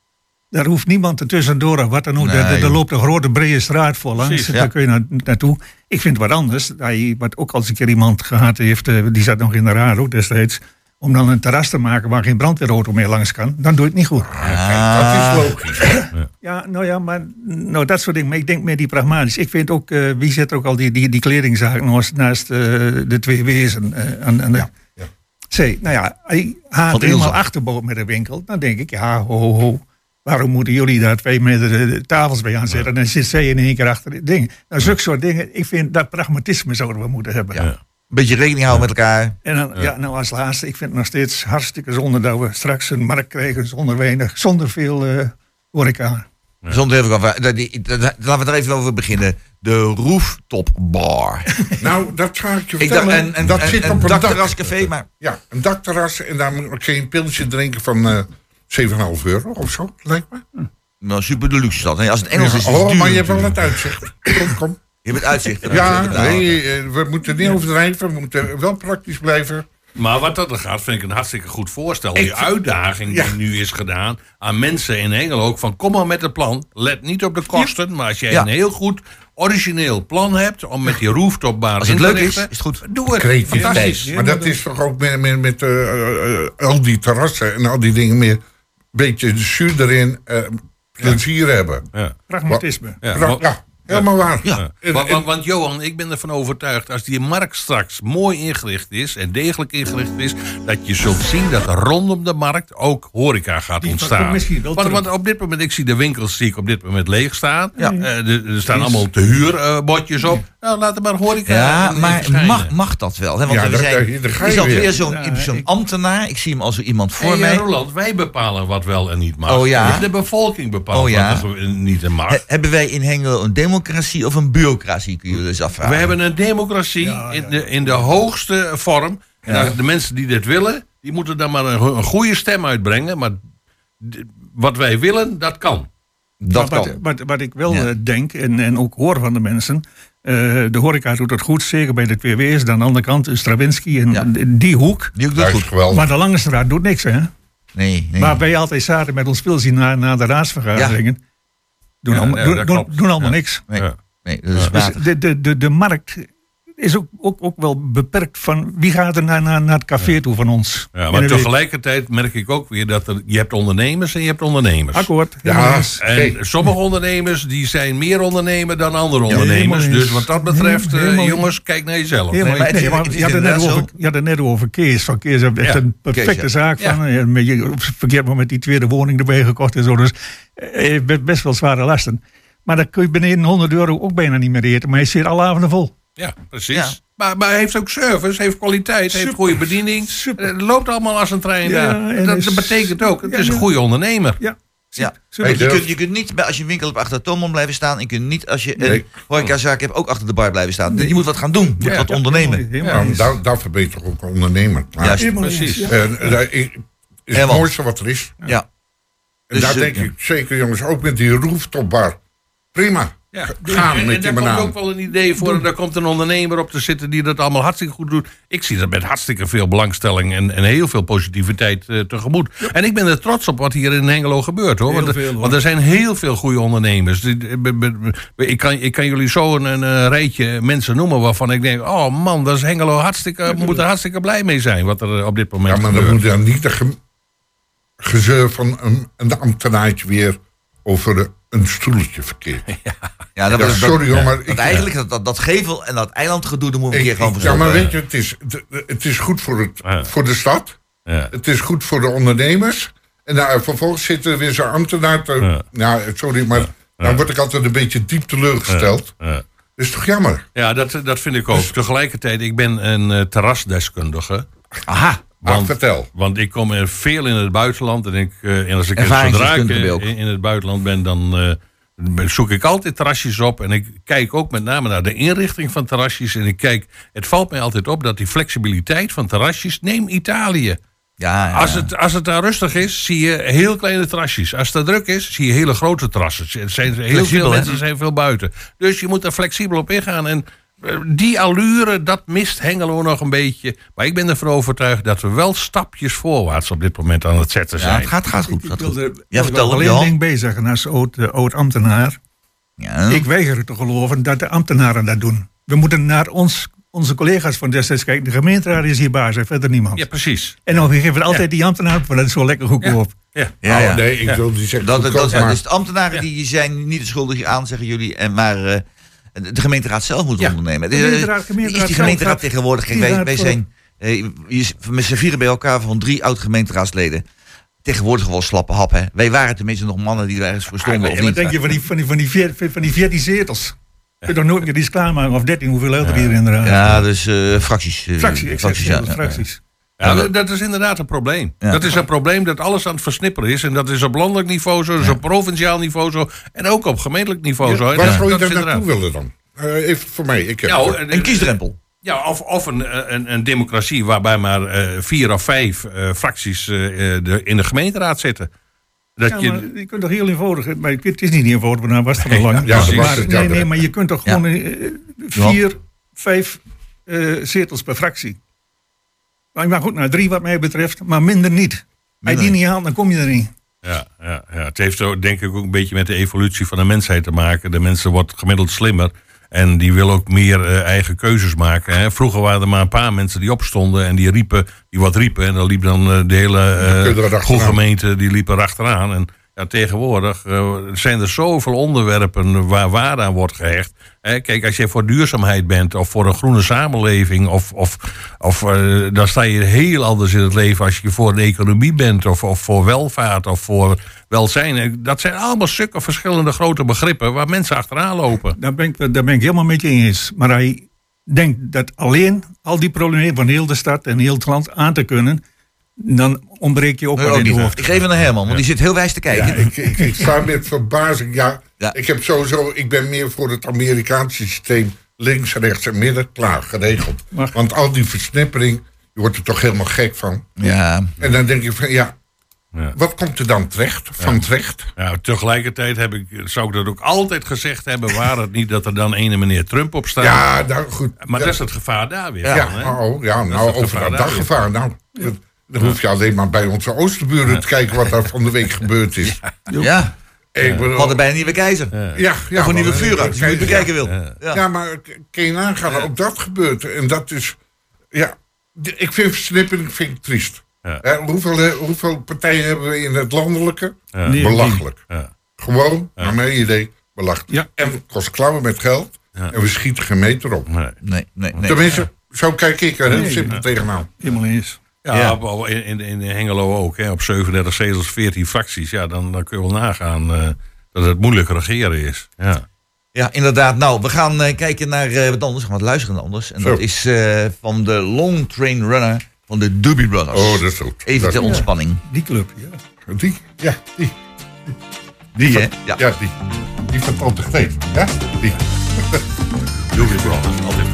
Daar hoeft niemand er tussendoor of wat dan ook. Nee, joh. loopt een grote brede straat voor langs. Precies, daar kun je na- naartoe. Ik vind het wat anders. Je, wat ook als een keer iemand gehad heeft, eh, die zat nog in de raad ook destijds. Om dan een terras te maken waar geen brandweerauto meer langs kan. Dan doe je het niet goed. Dat is logisch. Ja, nou ja, maar nou, dat soort dingen. Maar ik denk meer die pragmatisch. Ik vind ook, eh, wie zet er ook al die, die, die kledingzaak naast, naast eh, de twee wezen eh, aan, aan de... Ja. Zee, nou ja, hij haalt helemaal achterboord met een winkel. Dan denk ik, ja, ho, ho. Waarom moeten jullie daar twee meter eh, tafels bij aanzetten? En dan zit zij in één keer achter het ding. Nou, zulke soort dingen. Ik vind dat pragmatisme zouden we moeten hebben. Ja. Een beetje rekening houden met elkaar. En dan, ja. nou als laatste, ik vind het nog steeds hartstikke zonde dat we straks een markt krijgen zonder weinig, zonder veel eh horeca. Zonder even Laten we er even over beginnen. De rooftop bar. (laughs) Nou, dat ga ik je Ik dacht, vertellen. en, en, dat en, zit en op een dak. dakterrascafé, maar Ja, een dakterras en daar kun je een pilsje drinken van eh 7,5 euro of zo, lijkt me. nou, super de luxe stad. Nee, als het Engels is, is het oh, duur maar je hebt wel het uitzicht. Kom, kom. Je hebt uitzicht. dat Ja, nee, eh, we moeten niet overdrijven. We moeten wel praktisch blijven. Maar wat dat er gaat, vind ik een hartstikke goed voorstel. Die uitdaging Ja. die nu is gedaan aan mensen in Engelo. Ook van kom maar met het plan. Let niet op de kosten. Maar als jij Ja. een heel goed origineel plan hebt om met die rooftopbar Als in het te leuk is, richten, is het goed. Doe het. Creativiteit. Maar dat is toch ook met, met, met eh, eh, al die terrassen en al die dingen meer. Beetje de jus erin, eh, plezier hebben. Ja. Pragmatisme. Ja, Pra- maar- ja, Helemaal waar. Ja. En- Want, want, want Johan, ik ben ervan overtuigd, als die markt straks mooi ingericht is en degelijk ingericht is, dat je zult zien dat er rondom de markt ook horeca gaat Die ontstaan. komt misschien wel Want, want op dit moment, ik zie de winkels zie ik op dit moment leeg staan. Ja. Eh, er, er staan allemaal te huurbordjes op. Nou, laat er maar horeca Ja, in maar mag, mag dat wel? Hè? Want Ja, daar- zijn, daar- daar ga is alweer weer. zo'n Ja, zo'n ik- ambtenaar. Ik zie hem als iemand voor Hey, mij. eh, Roland, wij bepalen wat wel en niet mag. Oh ja? De bevolking bepaalt Oh ja? wat er niet en mag. He- hebben wij in Hengelo een democratie of een bureaucratie, kun je je dus afvragen. We hebben een democratie In, de, in de hoogste vorm. En Ja. als de mensen die dit willen, die moeten dan maar een, go- een goede stem uitbrengen. Maar wat wij willen, dat kan. dat Maar kan. wat, wat, wat ik wel Ja. eh, denk en, en ook hoor van de mensen. eh, de horeca doet het goed, zeker bij de twee W's. Dan aan de andere kant is Stravinsky en Ja. die hoek. Die ook Dat doet is goed. geweldig. Maar de Lange Straat doet niks, hè? Nee, nee. Waar wij altijd zaten met ons spul zien na, na de raadsvergaderingen. Doen, allemaal, ja, doen, dat doen, klopt. doen allemaal Ja. niks. nee, Ja. nee, dat is Dus de, de, de, de markt is ook, ook, ook wel beperkt van wie gaat er naar, naar, naar het café toe van ons. Ja, maar tegelijkertijd merk ik ook weer dat er, je hebt ondernemers en je hebt ondernemers. Akkoord. Ja. En sommige ondernemers die zijn meer ondernemer dan andere ondernemers. Dus wat dat betreft, eh, Helemaal- jongens, kijk naar jezelf. Helemaal, het nee, maar het je, had het net over, je had het net over Kees. Van Kees heeft echt Ja, een perfecte Kees, ja. zaak van. En met je, op een verkeerd moment die tweede woning erbij gekocht en zo. Dus eh, hij heeft best wel zware lasten. Maar dan kun je beneden 100 euro ook bijna niet meer eten. Maar hij zit alle avonden vol. Ja, precies. Ja. Maar, maar hij heeft ook service, heeft kwaliteit, heeft goede bediening. Super. Het loopt allemaal als een trein Ja, daar. en Dat, is- dat betekent ook, het Ja, is een ja. goede ondernemer. Ja. Ja. Je kunt, je kunt niet, bij- als je een winkel hebt, achter de blijven staan. Je kunt niet, als je een Nee. horecazaak hebt, ook achter de bar blijven staan. Je moet wat gaan doen. Je moet Ja, wat ja, ondernemen. Helemaal Nou, eens. daar, daar verbeter ook ondernemer. Juist. Helemaal precies. ja. en, eh, dat is het mooiste wat er is. Ja. En Dus, daar eh, denk ja. ik zeker, jongens, ook met die rooftopbar. Prima. Ja. Gaan en, met en die daar komt ook wel een idee voor. En daar komt een ondernemer op te zitten die dat allemaal hartstikke goed doet. Ik zie dat met hartstikke veel belangstelling en, en heel veel positiviteit eh, tegemoet. En ik ben er trots op wat hier in Hengelo gebeurt hoor. Want, veel, hoor. want er zijn heel veel goede ondernemers. Ik kan, ik kan jullie zo een, een eh, rijtje mensen noemen waarvan ik denk: oh man, dat is Hengelo hartstikke, moet er hartstikke blij mee zijn wat er eh, op dit moment Ja, maar dan gebeurt. moet dan niet de ge- gezeur van een, een ambtenaartje weer over een stoeltje verkeerd. (laughs) Ja, dat Ja, sorry hoor, maar ik, eigenlijk dat, dat, dat gevel en dat eilandgedoe, daar moet ik keer gewoon voor ja, maar weet je, het is, het is goed voor, het, Ja. voor de stad. Ja. Het is goed voor de ondernemers. En daar, vervolgens zit er weer zo'n ambtenaar te... Ja. Nou, sorry, maar dan word ik altijd een beetje diep teleurgesteld. Ja. Dat is toch jammer? Ja, dat, dat vind ik ook. Tegelijkertijd, ik ben een eh, terrasdeskundige. Aha. Ah, Want- vertel. Want ik kom er veel in het buitenland. En, ik, eh, en als ik zodra ik, eh, in, in het buitenland ben, dan eh, zoek ik altijd terrasjes op. En ik kijk ook met name naar de inrichting van terrasjes. En ik kijk, het valt mij altijd op dat die flexibiliteit van terrasjes. Neem Italië. Ja, ja. Als het, als het daar rustig is, zie je heel kleine terrasjes. Als het daar druk is, zie je hele grote terrassen. Er zijn heel Flexibel, veel hè? mensen zijn veel buiten. Dus je moet er flexibel op ingaan. En die allure, dat mist Hengelo nog een beetje. Maar ik ben ervan overtuigd dat we wel stapjes voorwaarts op dit moment aan het zetten ja, zijn. het gaat, gaat goed. Ik Gaat goed. Ja, vertel alleen ding bij zeggen als oud, eh, oud-ambtenaar. Ja. Ik weiger het te geloven dat de ambtenaren dat doen. We moeten naar ons, onze collega's van destijds kijken. De gemeenteraad is hier baas en verder niemand. Ja, precies. En dan geven we altijd die ambtenaar, want dat is zo lekker goedkoop. Ja. Ja, ja. Oh, nee, ik wil die zeggen Dat, dat, goedkoop, dat, maar- dus de ambtenaren die zijn niet de schuldige aan, zeggen jullie. En maar eh, de gemeenteraad zelf moet Ja. ondernemen. De is- gemeenteraad- gemeenteraad is die gemeenteraad tegenwoordig? Kijk, die wij, wij zijn eh, met z'n vieren bij elkaar van drie oud-gemeenteraadsleden. Tegenwoordig wel slappe hap, hè? Wij waren tenminste nog mannen die er ergens voor stonden. En of wat niet? denk je van die, van die, van die, veer- van die 14 zetels? Je kunt toch nooit meer iets klaarmaken, of 13, hoeveel er hier inderdaad? Ja, dus eh, fracties. eh, fracties, ik fracties, ja. fracties. Ja, dat- dat is inderdaad een probleem. Ja. Dat is een probleem dat alles aan het versnipperen is. En dat is op landelijk niveau zo, is op provinciaal niveau zo. En ook op gemeentelijk niveau zo. Waar dat- zou je daar naartoe willen dan? Eh, even voor mij. Ik heb Een kiesdrempel. Ja, of, of een, een, een democratie waarbij maar eh, vier of vijf eh, fracties eh, eh, de, in de gemeenteraad zitten. Dat Ja, je, maar je kunt toch heel eenvoudig, maar het is niet eenvoudig, want dan was het al (laughs) lang. ja, maar, maar- nee, nee, maar je kunt toch Ja. gewoon eh, vier, vijf eh, zetels per fractie. Maar mag ook naar drie wat mij betreft, maar minder niet. Als je Minder. die niet haalt, dan kom je er niet. ja, ja, ja, het heeft zo, denk ik ook een beetje met de evolutie van de mensheid te maken. De mensen wordt gemiddeld slimmer. En die willen ook meer eh, eigen keuzes maken. Hè. Vroeger waren er maar een paar mensen die opstonden en die riepen, die wat riepen. En dan liep dan eh, de hele er eh gemeente, die liep er achteraan. En Ja, tegenwoordig eh, zijn er zoveel onderwerpen waar waarde aan wordt gehecht. Kijk, als je voor duurzaamheid bent of voor een groene samenleving, of, of, of, eh, dan sta je heel anders in het leven als je voor de economie bent, of, of voor welvaart, of voor welzijn. En Dat zijn allemaal stukken verschillende grote begrippen waar mensen achteraan lopen. Daar ben, ik, daar ben ik helemaal met je eens. Maar hij denkt dat alleen al die problemen van heel de stad en heel het land aan te kunnen, dan ontbreek je ook in de niet. hoofd. Ik geef hem naar Herman, want die zit heel wijs te Ja, kijken. ik, ik, ik sta met verbazing. Ja, Ja. ik heb sowieso, ik ben meer voor het Amerikaanse systeem. Links, rechts en midden, klaar, geregeld. Want al die versnippering, je wordt er toch helemaal gek van. Ja, En dan denk ik van, ja, Ja. wat komt er dan terecht? Van terecht? Ja, tegelijkertijd heb ik, zou ik dat ook altijd gezegd hebben, waar het niet dat er dan ene meneer Trump op staat. Ja, nou goed. Maar Ja, dat is het gevaar daar weer. Ja, van, hè? oh, ja nou, over gevaar dat daar daggevaar. Nou, dat- dan hoef je alleen maar bij onze oosterburen te kijken wat daar van de week gebeurd is. ja. Ik bedoel- We hadden bij een nieuwe keizer. ja, ja, Of een nieuwe vuurarts, als je het bekijken wil. Ja. Ja. Ja, maar kun je nagaan, ook dat gebeurt. En dat is, ja, ik vind versnippering vind ik triest. Ja. Hoeveel, hoeveel partijen hebben we in het landelijke? Ja. Nee, Belachelijk. Ja. Gewoon, naar mijn idee, belachelijk. Ja. En het kost klauwen met geld. Ja. En we schieten geen meter op. Nee. Nee, nee, nee. Tenminste, zo kijk ik er heel simpel tegenaan. Helemaal eens. Ja, Ja. op- op- in, in, in Hengelo ook. Hè, op 37 zetels, 14 fracties. Ja, dan, dan kun je wel nagaan eh, dat het moeilijk regeren is. Ja. Ja, inderdaad. Nou, we gaan eh, kijken naar eh, wat anders. We gaan wat luisteren naar anders. En Zo. dat is eh, van de Long Train Runner van de Doobie Brothers. Oh, dat is goed. Even ter ontspanning. Die club, ja. Die, ja, die. Die, hè? Ja. Ja, die. Die van Tante Greet. Ja, die. (laughs) Doobie Brothers, altijd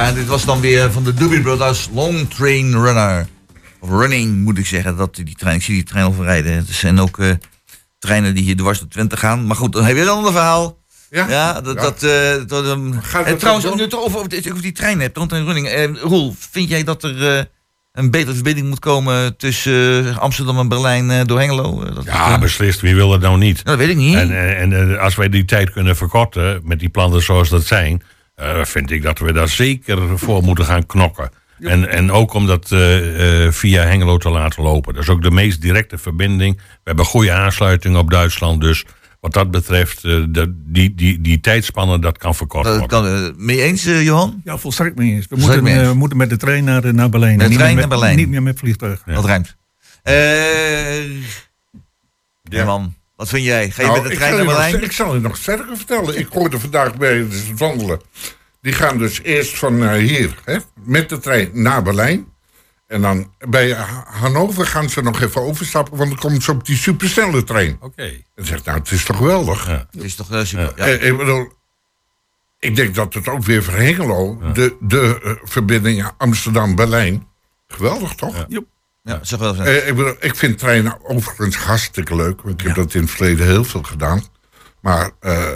Ja, en dit was dan weer van de Doobie Brothers Long Train Runner. Of running, moet ik zeggen. Dat, die trein, ik zie die trein al rijden. Het zijn ook eh, treinen die hier dwars door Twente gaan. Maar goed, dan heb je een ander verhaal. Ja, Ja, dat... dat, eh, dat ehm, Gaat en het trouwens, nu toch over, over, die trein hebt, long train running. Eh, Roel, vind jij dat er eh, een betere verbinding moet komen tussen eh, Amsterdam en Berlijn eh, door Hengelo? Eh, dat, Ja, beslist. Wie wil dat nou niet? dat weet ik niet. En, en, en, eh, als wij die tijd kunnen verkorten met die plannen zoals dat zijn, eh, vind ik dat we daar zeker voor moeten gaan knokken. En, en ook om dat eh, eh, via Hengelo te laten lopen. Dat is ook de meest directe verbinding. We hebben goede aansluiting op Duitsland. Dus wat dat betreft, dat- die, die, die tijdspannen, dat kan verkort dat worden. kan, eh, mee eens, Johan? Ja, volstrekt mee eens. We Volstrekt moeten, mee eens. we moeten met de trein naar, naar Berlijn. de En niet trein meer met- naar Berlijn. Niet meer met vliegtuig. Dat ruimt. Eh ja. man, wat vind jij? Ga je Nou, met de ik trein zal naar nog- Berlijn? Ik zal je nog sterker vertellen. Ik hoorde vandaag bij het wandelen. Die gaan dus eerst van eh, hier, hè, met de trein naar Berlijn. En dan bij Ha- Hannover gaan ze nog even overstappen, want dan komen ze op die supersnelle trein. Oké. En zegt, nou, het is toch geweldig. Ja. Het is toch eh, super. Ja. Eh, ik bedoel, ik denk dat het ook weer voor Hengelo, de, de verbinding Amsterdam-Berlijn, geweldig toch? Joep. Ja, zeg wel eens. Eh, ik, bedoel, ik vind treinen overigens hartstikke leuk. Want ik heb dat in het verleden heel veel gedaan. Maar eh,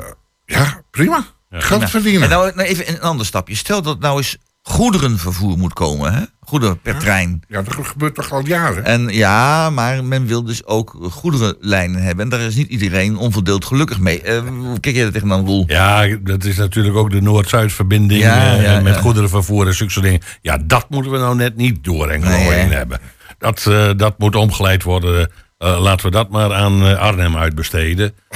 ja, prima. Geld verdienen. En nou, nou even een ander stapje. Stel dat nou eens goederenvervoer moet komen, hè? Goederen per trein. Ja, dat gebeurt toch al jaren? En ja, maar men wil dus ook goederenlijnen hebben. En daar is niet iedereen onverdeeld gelukkig mee. Eh, kijk jij er tegenaan, Roel? Ja, dat is natuurlijk ook de Noord-Zuid-verbinding Ja, ja, met ja. goederenvervoer en zulke soort dingen. Ja, dat moeten we nou net niet door Nee, heen hebben. Dat, eh, dat moet omgeleid worden. Eh, laten we dat maar aan eh, Arnhem uitbesteden. (laughs)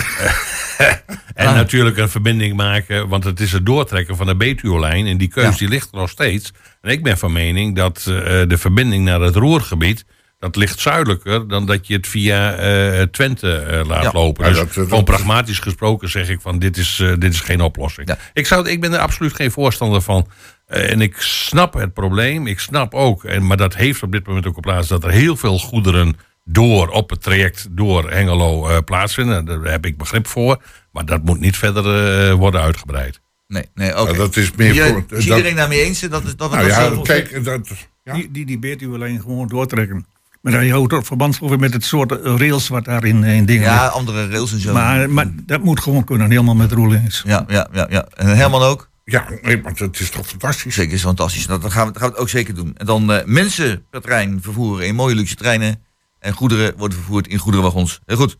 en Ah. natuurlijk een verbinding maken, want het is het doortrekken van de Betuwe-lijn. En die keus Ja. die ligt er nog steeds. En ik ben van mening dat de verbinding naar het Roergebied... dat ligt zuidelijker dan dat je het via eh, Twente laat Ja. lopen. Ja, dus dat- dat- gewoon pragmatisch gesproken zeg ik van dit is, dit is geen oplossing. Ja. Ik, zou, ik ben er absoluut geen voorstander van. Eh, en ik snap het probleem. Ik snap ook, en, maar dat heeft op dit moment ook op plaats... dat er heel veel goederen door op het traject door Hengelo eh, plaatsvinden. Daar heb ik begrip voor. Maar dat moet niet verder eh, worden uitgebreid. Nee, nee, oké. Ja, dat is meer Is voor- is dat- iedereen daarmee eens? Dat, is- dat nou dat ja, zo- kijk, dat, ja. Die, die, die Betuwe-lijn gewoon doortrekken. Maar dan je houdt ook verband met het soort rails wat daarin in dingen Ja, ligt. andere rails en zo. Maar, maar dat moet gewoon kunnen, helemaal met roel eens. Ja, ja, ja, ja. En Herman ook? Ja, nee, maar dat is toch fantastisch. Zeker, is fantastisch. Dat gaan we, dat gaan we het ook zeker doen. En dan eh, mensen per trein vervoeren in mooie luxe treinen. En goederen worden vervoerd in goederenwagons. Heel goed.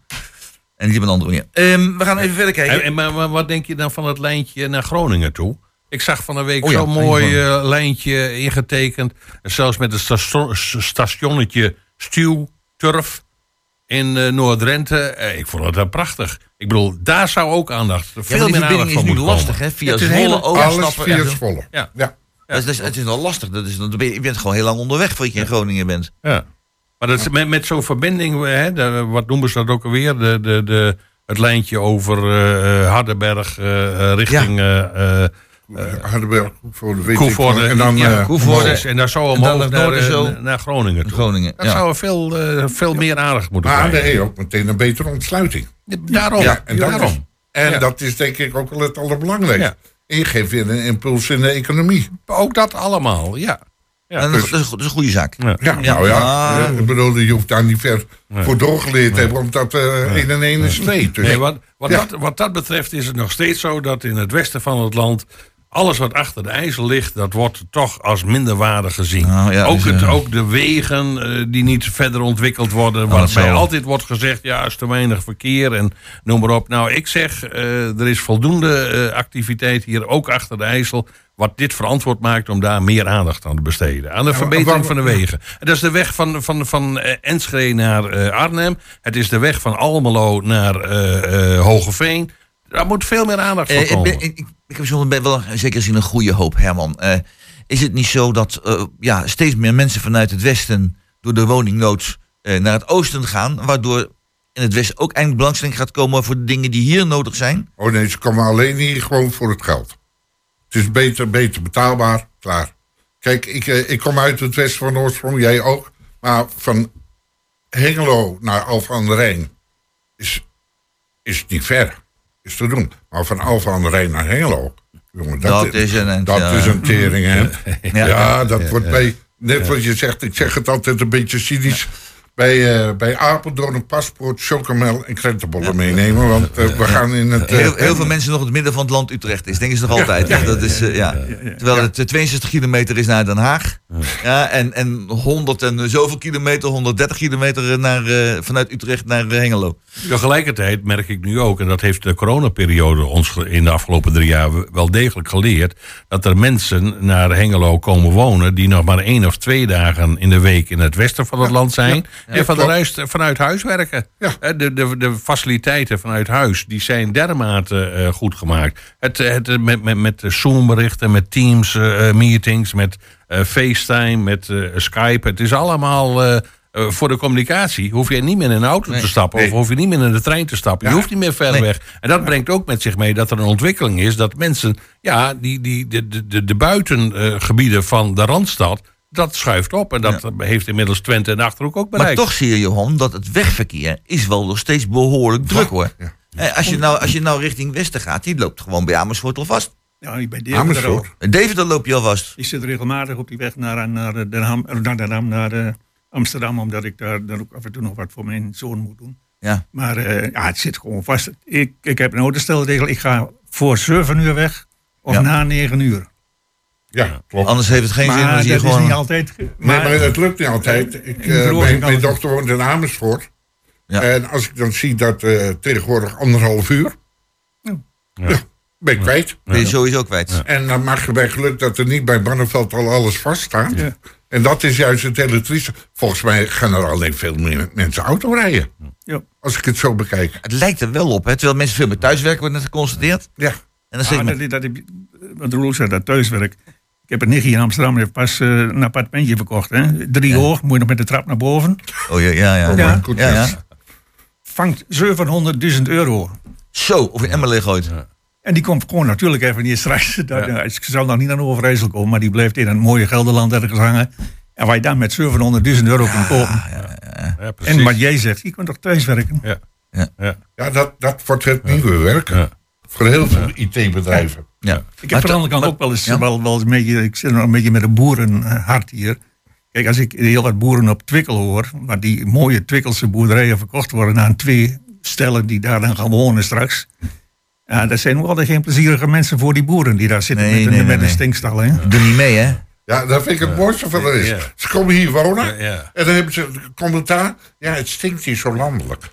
En niet op een andere manier. Ehm, we gaan even verder kijken. En, en, maar, maar wat denk je dan van het lijntje naar Groningen toe? Ik zag van een week Oh ja, zo'n mooi eh, lijntje ingetekend. Zelfs met een station- stationnetje Stuwturf in eh, Noord-Drenthe. Eh, ik vond het wel prachtig. Ik bedoel, daar zou ook aandacht, veel ja, meer aandacht van is nu moeten lastig, komen. hè? Via Het is Zwolle. Alles via volle. Ja. ja. Dat is, dat is- het is nog lastig. Dat is, dan ben je, je bent gewoon heel lang onderweg voordat je in Groningen bent. Ja. Maar dat is met, met zo'n verbinding, hè, de- wat noemen ze dat ook alweer? De, de, de, het lijntje over eh, Hardenberg richting Hardenberg, weet ik Koevoorde. En dan, ja, eh, Koevoorde. En daar zou En dan omhoog naar eh, zo. naar Groningen toe. Groningen. Dat Ja. zou veel, eh, veel meer aandacht moeten Maar krijgen. je ook meteen een betere ontsluiting. Daarom. Ja, en dat daarom. is, en Ja. dat is denk ik ook wel het allerbelangrijkste. Ja. En je geeft weer een impuls in de economie. Ook dat allemaal, ja. Ja, En dat, is, dat is een goede zaak. Ja. Nou ja. Ah. eh, Ik bedoel, je hoeft daar niet ver voor doorgeleerd te hebben, omdat eh 1 en 1 is 2. Dus, Nee, wat, wat, Ja. dat, wat dat betreft is het nog steeds zo dat in het westen van het land. Alles wat achter de IJssel ligt, dat wordt toch als minderwaardig gezien. Nou, ja, ook, dus, het, eh, ook de wegen eh, die niet verder ontwikkeld worden. dat waarbij altijd wordt gezegd, ja, is te weinig verkeer en noem maar op. Nou, ik zeg, eh, er is voldoende activiteit hier, ook achter de IJssel. Wat dit verantwoord maakt om daar meer aandacht aan te besteden. Aan de verbetering van de wegen. En dat is de weg van, van, van Enschede naar Arnhem. Het is de weg van Almelo naar Hogeveen. Daar moet veel meer aandacht voor Eh, ik, komen. ben, ik, ik heb zo'n ben wel zeker zien een goede hoop, Herman. Eh, is het niet zo dat eh, ja, steeds meer mensen vanuit het westen door de woningnood eh, naar het oosten gaan, waardoor in het westen ook eindelijk belangstelling gaat komen voor de dingen die hier nodig zijn? Oh nee, ze komen alleen hier gewoon voor het geld. Het is beter, beter betaalbaar, klaar. Kijk, ik, ik kom uit het westen van oorsprong, jij ook. Maar van Hengelo naar Alphen aan de Rijn is, is niet ver. Is te doen. Maar van Alphen aan de Rijn naar Hengelo, Jongen, Dat is een Dat ja. is een tering, hè? Ja. Ja, dat wordt bij... Net wat je zegt, ik zeg het altijd een beetje cynisch... Bij, eh, bij Apeldoorn een paspoort, chocomel en krentenbollen meenemen. Want eh, we gaan in het... eh, Heel, heel veel mensen nog in het midden van het land Utrecht is. Denken ze nog altijd. hè? Dat is, eh, ja. Terwijl het eh, 62 kilometer is naar Den Haag. Ja, en, en 100 en zoveel kilometer, 130 kilometer naar, eh, vanuit Utrecht naar eh, Hengelo. Tegelijkertijd merk ik nu ook, en dat heeft de coronaperiode ons in de afgelopen drie jaar wel degelijk geleerd, dat er mensen naar Hengelo komen wonen die nog maar één of twee dagen in de week in het westen van het land zijn en van vanuit huis werken. Ja. De, de, de faciliteiten vanuit huis die zijn dermate eh, goed gemaakt. Het, het, eh, met, met, met Zoom-berichten, met Teams-meetings, met eh, FaceTime, met eh, Skype. Het is allemaal. eh, eh, voor de communicatie hoef je niet meer in een auto Nee. te stappen. Of hoef je niet meer in de trein te stappen. Je hoeft niet meer ver Nee. weg. En dat brengt ook met zich mee dat er een ontwikkeling is. Dat mensen, ja, die, die, de, de, de, de buitengebieden van de Randstad. Dat schuift op. En dat heeft inmiddels Twente en de Achterhoek ook Maar bereikt. toch zie je, Johan, dat het wegverkeer is wel nog steeds behoorlijk druk hoor. Ja. Eh, Als, je nou, als je nou richting Westen gaat, die loopt gewoon bij Amersfoort al vast. Ja, bij Deventer ook. Amersfoort. In Deventer loop je al vast. Ik zit regelmatig op die weg naar, naar, Den Ham, naar, Den Ham, naar eh, Amsterdam, omdat ik daar dan ook af en toe nog wat voor mijn zoon moet doen. Ja. Maar eh, ja, het zit gewoon vast. Ik, ik heb een autostelregel. Ik ga voor 7 uur weg of Ja. na 9 uur. Ja, klopt. Anders heeft het geen zin Maar als dat je is gewoon... niet altijd. Nee, maar het lukt niet altijd. Ik, eh, mijn, kan mijn dochter woont in Amersfoort. Ja. En als ik dan zie dat eh, tegenwoordig anderhalf uur... Ja. ben ik kwijt. ben je sowieso kwijt. En dan mag je bij geluk dat er niet bij Barneveld al alles vaststaat. Ja. En dat is juist het hele trieste. Volgens mij gaan er alleen veel meer mensen auto rijden. Ja. Als ik het zo bekijk. Het lijkt er wel op, hè? terwijl mensen veel meer thuiswerken, wordt net geconstateerd. Ja. En dan zeg Ah, ik maar, dat, dat, wat Roel zei, dat thuiswerk. Ik heb een nichtje in Amsterdam, die heeft pas eh, een appartementje verkocht. Hè? Drie hoog, moet je nog met de trap naar boven. oh ja, ja, ja. Ja. ja. Goed, ja, ja. ja. Vangt 700.000 euro. Zo, of in Emmerleeg gooit. En die komt gewoon natuurlijk even niet straks. Dat, ja. Ik zal nog niet naar Overijssel komen, maar die blijft in een mooie Gelderland ergens hangen. En waar je dan met 700.000 euro kunt kopen. Ja, precies. en wat jij zegt, je kunt toch thuiswerken? Ja. Ja. Ja. Ja, dat, dat wordt het nieuwe werk. Voor heel veel IT-bedrijven. Ja. Ik heb aan de andere kant ook wel eens, wel, wel eens een beetje, ik zit nog een beetje met een boerenhart hier. Kijk, als ik heel wat boeren op Twikkel hoor, maar die mooie Twikkelse boerderijen verkocht worden aan twee stellen die daar dan gaan wonen straks. Ja, dat zijn ook altijd geen plezierige mensen voor die boeren die daar zitten Nee, met, een, nee, met nee. een stinkstal. Hè? Doe niet mee, hè? Ja, dat vind ik het mooiste van er is. Ja. Ze komen hier wonen Ja, ja. en dan hebben ze commentaar. Ja, het stinkt hier zo landelijk. (laughs)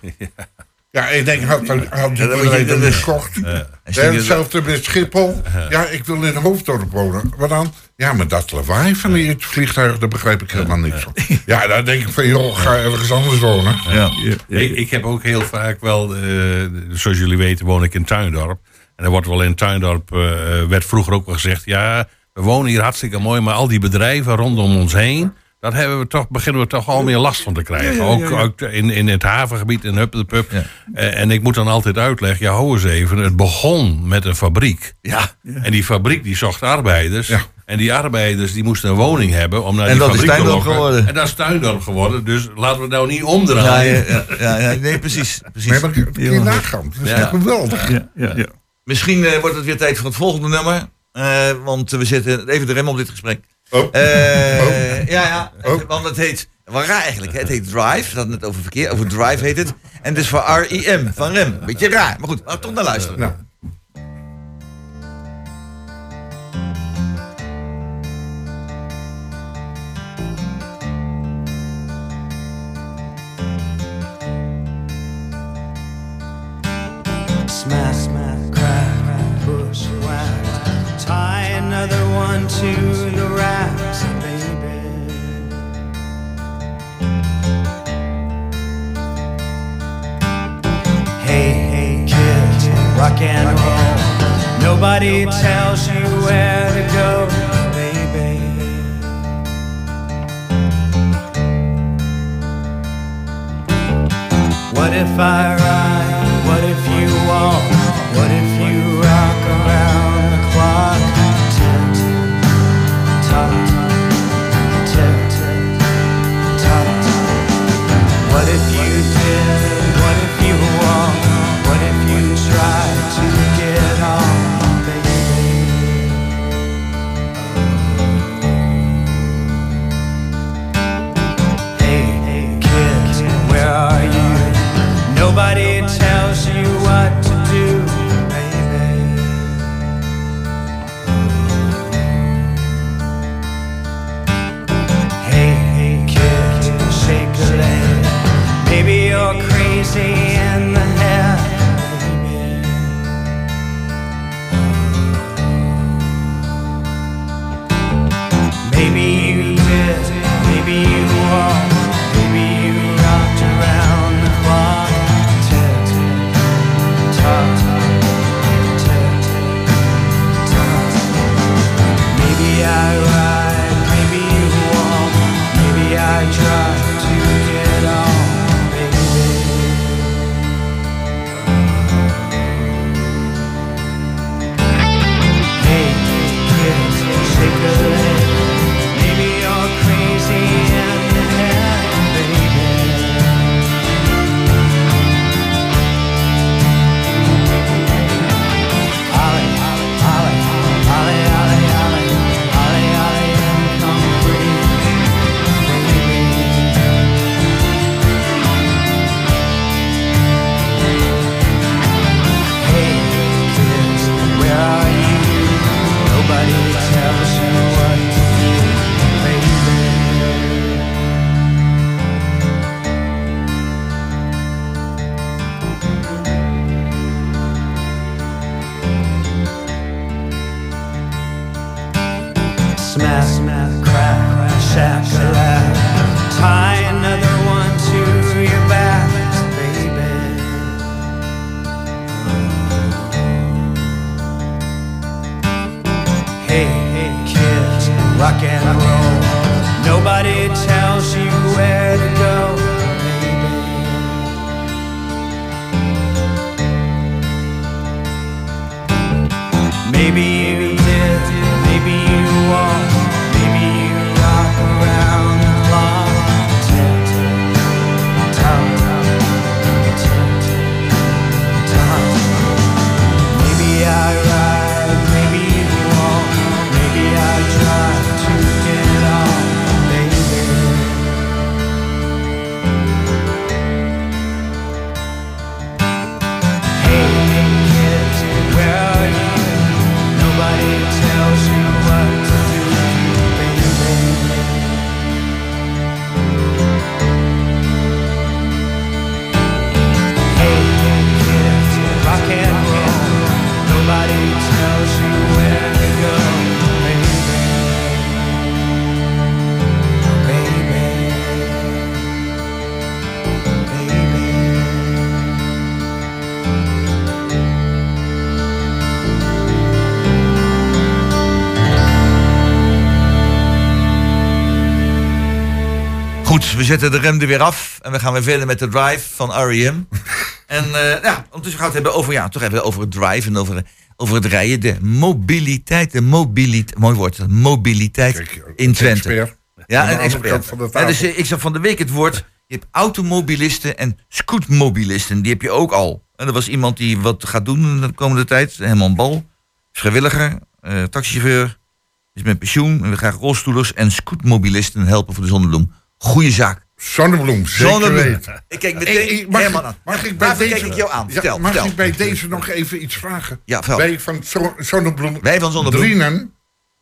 Ja, ik denk, had, had die is- gekocht. Ja, hetzelfde met Schiphol. Ja, ik wil in Hoofddorp wonen. Maar dan? Ja, maar dat lawaai van die het vliegtuig, daar begrijp ik helemaal niks van. Ja, dan denk ik van, joh, ga ergens anders wonen. Ja. Ik, ik heb ook heel vaak wel, eh, zoals jullie weten, woon ik in Tuindorp. En er wordt wel in Tuindorp, eh, werd vroeger ook wel gezegd, ja, we wonen hier hartstikke mooi, maar al die bedrijven rondom ons heen, daar hebben we toch, beginnen we toch al meer last van te krijgen. Ook, ook in, in het havengebied, in Hup de Pup. Ja. Eh, en ik moet dan altijd uitleggen, ja, hou eens even, het begon met een fabriek. Ja. En die fabriek die zocht arbeiders. Ja. En die arbeiders die moesten een woning hebben om naar En die dat is fabriek te Tuindorp lokken. geworden. En dat is Tuindorp geworden. Dus laten we het nou niet Ja, omdraaien. ja, ja, ja, nee, precies. precies. Maar kun je nagaan. Dat is echt geweldig. Ja, ja, ja. Misschien eh, wordt het weer tijd voor het volgende nummer. Eh, want we zetten even de rem op dit gesprek. Oh. Eh, Oh. Ja, ja. Oh. Want het heet, wel raar eigenlijk, hè? het heet Drive. Dat net over verkeer, over Drive heet het. En het is voor R-I-M, van rem. Beetje raar, maar goed, laten we toch naar luisteren. Nou, and roll. Nobody tells you where to go, baby. What if I ride? What if you walk? What if you Maybe we zetten de rem er weer af en we gaan weer verder met de drive van R.E.M. (laughs) en eh, ja, ondertussen gaan we het hebben over, ja, toch even over het drive en over, over het rijden. De mobiliteit, de mobiliteit, mooi woord, mobiliteit Kijk, in Twente. expert. Ja, een expert. Ja, dus eh, ik zag van de week het woord, je hebt automobilisten en scootmobilisten, die heb je ook al. En er was iemand die wat gaat doen de komende tijd, Herman Bal, vrijwilliger, eh, taxichauffeur, is met pensioen, en we gaan rolstoelers en scootmobilisten helpen voor de zonnebloem. Goeie zaak. Zonnebloem, zeker Zonnebloem. weten. Ik kijk meteen mag, aan. mag ik bij deze, kijk ik jou aan? Ja, Vertel, mag vertel. ik bij deze nog even iets vragen? Ja, vertel. Wij van Zo- Zonnebloem, Wij van Zonnebloem. Drienen,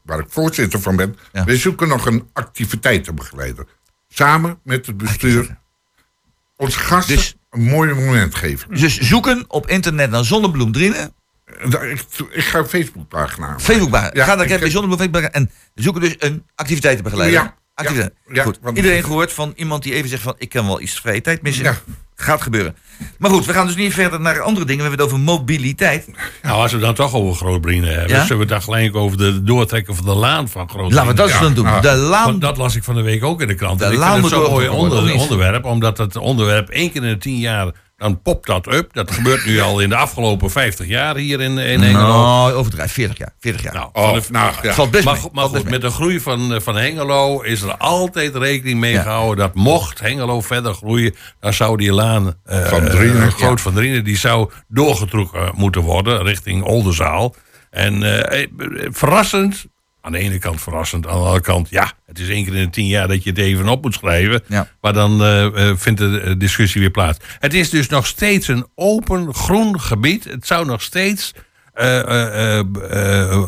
waar ik voorzitter van ben, Ja. wij zoeken nog een activiteitenbegeleider. Samen met het bestuur ons gasten Dus- een mooi moment geven. Dus zoeken op internet naar Zonnebloem Drienen. Ik, ik ga een Facebookpagina aan. Facebookbaar. Ja, Ga dan even bij Zonnebloem Facebook en zoeken dus een activiteitenbegeleider. Ja. Ja, ja, Goed. want- Iedereen gehoord van iemand die even zegt van ik kan wel iets vrije tijd missen. Ja. Gaat gebeuren. Maar goed, we gaan dus niet verder naar andere dingen. We hebben het over mobiliteit. Nou, als we dan toch over Grootbrien hebben, Ja? zullen we het dan gelijk over de doortrekken van de laan van Grootbrien. Laten we dat eens dan doen. nou, De laan. Want dat las ik van de week ook in de krant. De En ik laan vind het moet zo'n mooi onder- onderwerp, omdat het onderwerp één keer in de tien jaar, dan popt dat up. Dat gebeurt nu al in de afgelopen 50 jaar hier in, in Hengelo. Nou, overdrijf. 40 jaar. 40 jaar. Nou, Oh, van de- nou, ja. Valt best maar mee. maar best goed, met de groei van, eh, van Hengelo is er altijd rekening mee Ja. gehouden dat mocht Hengelo verder groeien, dan zou die laan eh, Van Drienen, eh, Groot ja. van Drienen, die zou doorgetrokken moeten worden richting Oldenzaal. En verrassend, aan de ene kant verrassend, aan de andere kant, ja, het is één keer in de tien jaar dat je het even op moet schrijven. Ja. Maar dan eh, eh, vindt de eh, discussie weer plaats. Het is dus nog steeds een open groen gebied. Het zou nog steeds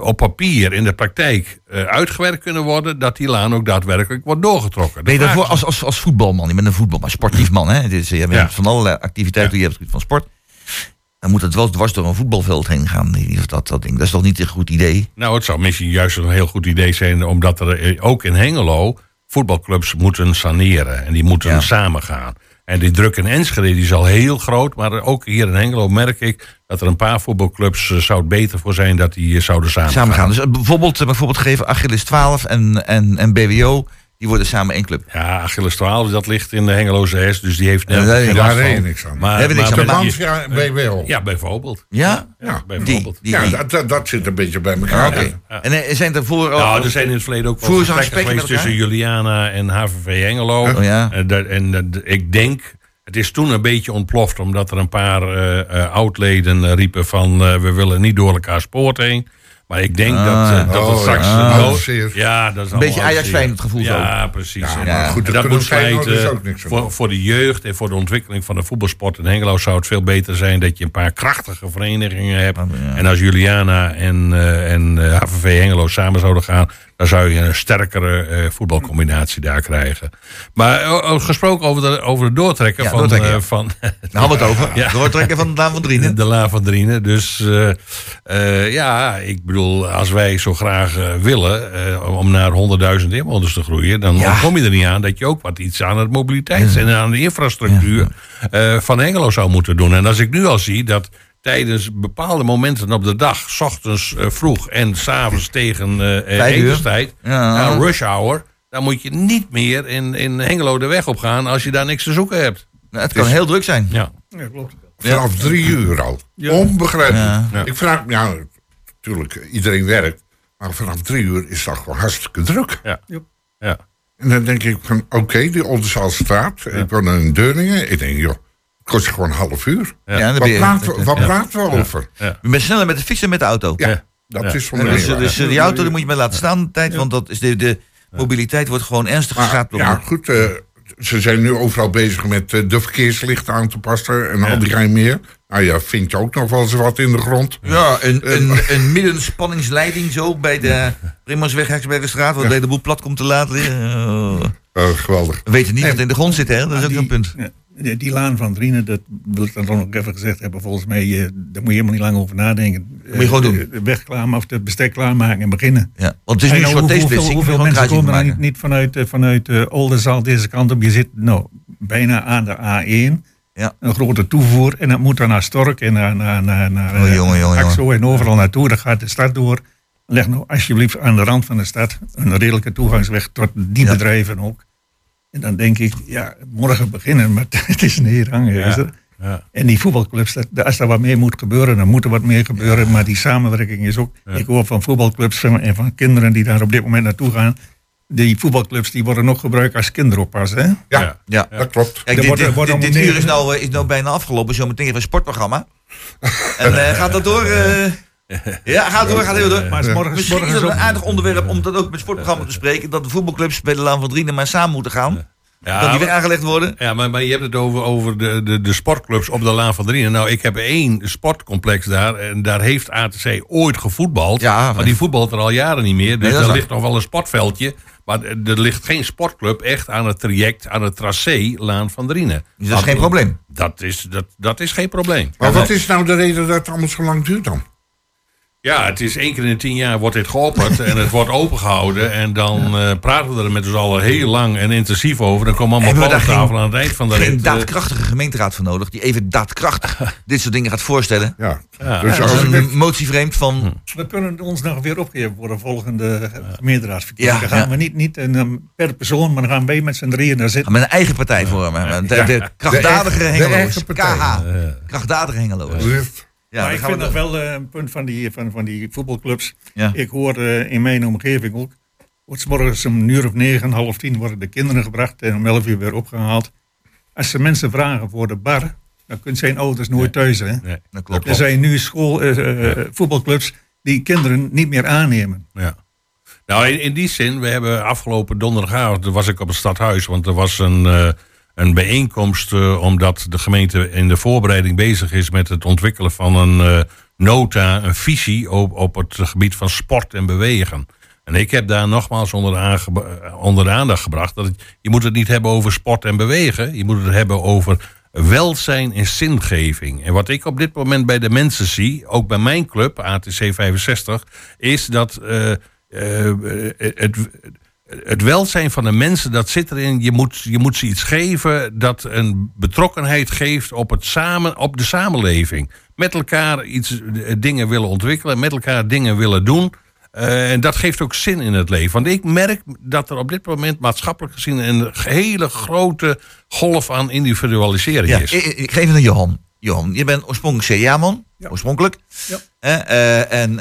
op papier in de praktijk uitgewerkt kunnen worden. Dat die laan ook daadwerkelijk wordt doorgetrokken. Ben je daarvoor als, als, als voetbalman? Je bent een voetbalman, sportief man. Hè? Is, je bent Ja. van allerlei activiteiten. Je hebt het van sport. Dan moet het wel dwars door een voetbalveld heen gaan. Dat, dat, ding. dat is toch niet een goed idee? Nou, het zou misschien juist een heel goed idee zijn, omdat er eh, ook in Hengelo voetbalclubs moeten saneren. En die moeten Ja. samen gaan. En die druk in Enschede die is al heel groot. Maar ook hier in Hengelo merk ik dat er een paar voetbalclubs eh, zou het beter voor zijn dat die eh, zouden samen, Samen gaan. Dus bijvoorbeeld, bijvoorbeeld geven Achilles 12 en, en, en BWO, die worden samen één club. Ja, Achilles 12, dat ligt in de Hengeloze S, dus die heeft daar- niks aan. Maar, Hebben niks aan. De BWO. Ja, bijvoorbeeld. Ja? Ja, bijvoorbeeld. die, Ja, die. dat, dat, dat zit een beetje bij elkaar. Oké. Ja. En eh, zijn er voor... Nou, er zijn in het verleden ook wel gesprekken tussen Juliana en HVV Hengelo. Oh ja. Eh, dat- en dat- ik denk, het is toen een beetje ontploft... omdat er een paar eh, eh, oud-leden riepen van... we willen niet door elkaar spoort heen. Maar ik denk Ah, dat, eh, dat oh, het straks... ja. eh, ja, dat is Een beetje Ajax zeer. gevoel zo. Ja, precies. Ja, eh, goed, dat moet feiten ook niks aan voor, voor de jeugd en voor de ontwikkeling van de voetbalsport in Hengelo... zou het veel beter zijn dat je een paar krachtige verenigingen hebt. Ja. En als Juliana en, eh, en eh, HVV Hengelo samen zouden gaan... dan zou je een sterkere eh, voetbalcombinatie daar krijgen. Maar eh, eh, gesproken over de, over het doortrekken Ja, van... doortrekken, eh, ja. van Daar hadden we het over. (laughs) Ja. Doortrekken van de Daan van Drienen. de La van Drienen. Dus eh, eh, ja, ik bedoel, als wij zo graag eh, willen eh, om naar 100.000 inwoners te groeien, dan Ja. kom je er niet aan dat je ook wat iets aan het mobiliteits- en aan de infrastructuur eh, van Hengelo zou moeten doen. En als ik nu al zie dat tijdens bepaalde momenten op de dag, s ochtends vroeg en s'avonds tegen etenstijd, Ja. nou, rush hour, dan moet je niet meer in, in Hengelo de weg op gaan als je daar niks te zoeken hebt. Nou, het kan heel druk zijn. Ja. Ja, klopt. Vanaf drie uur al. Onbegrijpelijk. Ja. Ja. Ik vraag me, ja, natuurlijk, iedereen werkt. Maar vanaf drie uur is dat gewoon hartstikke druk. Ja. Ja. En dan denk ik van, oké, die Oldenzaal-straat. Ik woon in Deurningen. Ik denk, joh, het kost gewoon een half uur. Ja, dan ben Wat je- praten we, wat praten we over? Je bent sneller met de fiets en met de auto. Ja, Ja. dat Ja. is van En de dus, meer dus die auto die moet je maar laten staan de tijd, want dat is de, de mobiliteit wordt gewoon ernstig geschaad. ja, goed. eh, ze zijn nu overal bezig met eh, de verkeerslichten aan te passen en al die gein meer. Nou ja, vind je ook nog wel eens wat in de grond. Ja, een, een, (laughs) een middenspanningsleiding zo bij de Heksbergenstraat, waar de hele boel plat komt te laten liggen. Oh. Eh, geweldig. We weten niet wat in de grond zit, hè? Dat is ook die, een punt. ja, die, die laan van Drienen, dat wil ik dan toch nog even gezegd hebben. Volgens mij, eh, daar moet je helemaal niet lang over nadenken. moet je gewoon doen. Eh, De weg klaarmaken of het bestek klaarmaken en beginnen. Ja, want het is En nu een nou, soort hoeveel, hoeveel gewoon mensen komen er niet, niet vanuit, eh, vanuit eh, Oldenzaal deze kant op? Je zit nou, bijna aan de A1. Ja. Een grote toevoer. En dat moet dan naar Stork en naar, naar, naar, naar Oh, eh, jongen, jongen, Axo en overal naartoe. Dan gaat de stad door. Leg nou alsjeblieft aan de rand van de stad een redelijke toegangsweg tot die Ja. bedrijven ook. En dan denk ik, ja, morgen beginnen, maar (laughs) het is is er. Ja. En die voetbalclubs, dat, als er wat meer moet gebeuren, dan moet er wat meer gebeuren. Maar die samenwerking is ook. Ik hoor van voetbalclubs en van kinderen die daar op dit moment naartoe gaan. Die voetbalclubs die worden nog gebruikt als kinderoppas. Hè? Ja, Ja. Ja. dat klopt. Kijk, dit, dit, uur is nou, eh, is nou bijna afgelopen. Zometeen even een sportprogramma. (laughs) En eh, gaat dat door? eh? (laughs) ja, gaat door, gaat heel door. Maar het is morgen, Misschien morgen is dat ook, een aardig onderwerp om dat ook met sportprogramma te bespreken. Dat de voetbalclubs bij de Laan van Drienen maar samen moeten gaan. Ja, dat die weer aangelegd worden. Ja, maar, maar je hebt het over, over de, de, de sportclubs op de Laan van Drienen. Nou, ik heb één sportcomplex daar. En daar heeft ATC ooit gevoetbald. Ja, maar die voetbalt er al jaren niet meer. Dus Nee, er waar. ligt nog wel een sportveldje. Maar er ligt geen sportclub echt aan het traject, aan het tracé Laan van Drienen. Dat is geen probleem. Dat is, dat, dat is geen probleem. Maar wat is nou de reden dat het allemaal zo lang duurt dan? Ja, het is één keer in de tien jaar wordt dit geopperd en het wordt opengehouden. En dan eh, praten we er met z'n allen heel lang en intensief over. Dan komen allemaal daar tafel aan het eind van de Geen rit. eh, daadkrachtige gemeenteraad voor nodig. Die even daadkrachtig (laughs) dit soort dingen gaat voorstellen. Ja. Ja. Dus Als een motie vreemd van... we kunnen ons nog weer opgeven voor de volgende gemeenteraadsverkiezingen. Ja, dan gaan ja. we niet, niet een, per persoon, maar dan gaan wij met z'n drieën daar zitten. Met een eigen partij vormen. De, de krachtdadige De hengeloos. eigen partij. KH. Krachtdadige hengeloos. Ja, maar ik vind nog wel eh, een punt van die, van, van die voetbalclubs. Ja. Ik hoor eh, in mijn omgeving ook. Wordt 's morgens om een uur of negen, half tien worden de kinderen gebracht en om elf uur weer opgehaald. Als ze mensen vragen voor de bar, dan kunnen zijn ouders nooit thuis. Hè? Nee. Dat klopt. Er zijn nu school, eh, voetbalclubs die kinderen niet meer aannemen. Ja. Nou, in, in die zin, we hebben afgelopen donderdagavond, was ik op het stadhuis, want er was een, een bijeenkomst eh, omdat de gemeente in de voorbereiding bezig is met het ontwikkelen van een eh, nota, een visie op, op het gebied van sport en bewegen. En ik heb daar nogmaals onder de, eh, onder de aandacht gebracht dat je moet het niet hebben over sport en bewegen, je moet het hebben over welzijn en zingeving. En wat ik op dit moment bij de mensen zie, ook bij mijn club, ATC 65, is dat het, het welzijn van de mensen, dat zit erin. Je moet, je moet ze iets geven dat een betrokkenheid geeft op, het samen, op de samenleving. Met elkaar iets, eh, dingen willen ontwikkelen, met elkaar dingen willen doen. Eh, en dat geeft ook zin in het leven. Want ik merk dat er op dit moment maatschappelijk gezien een hele grote golf aan individualisering Ja, is. ik, ik geef het aan Johan. Johan, je bent oorspronkelijk CDA-man. Ja. Oorspronkelijk. Ja. Hè, eh, en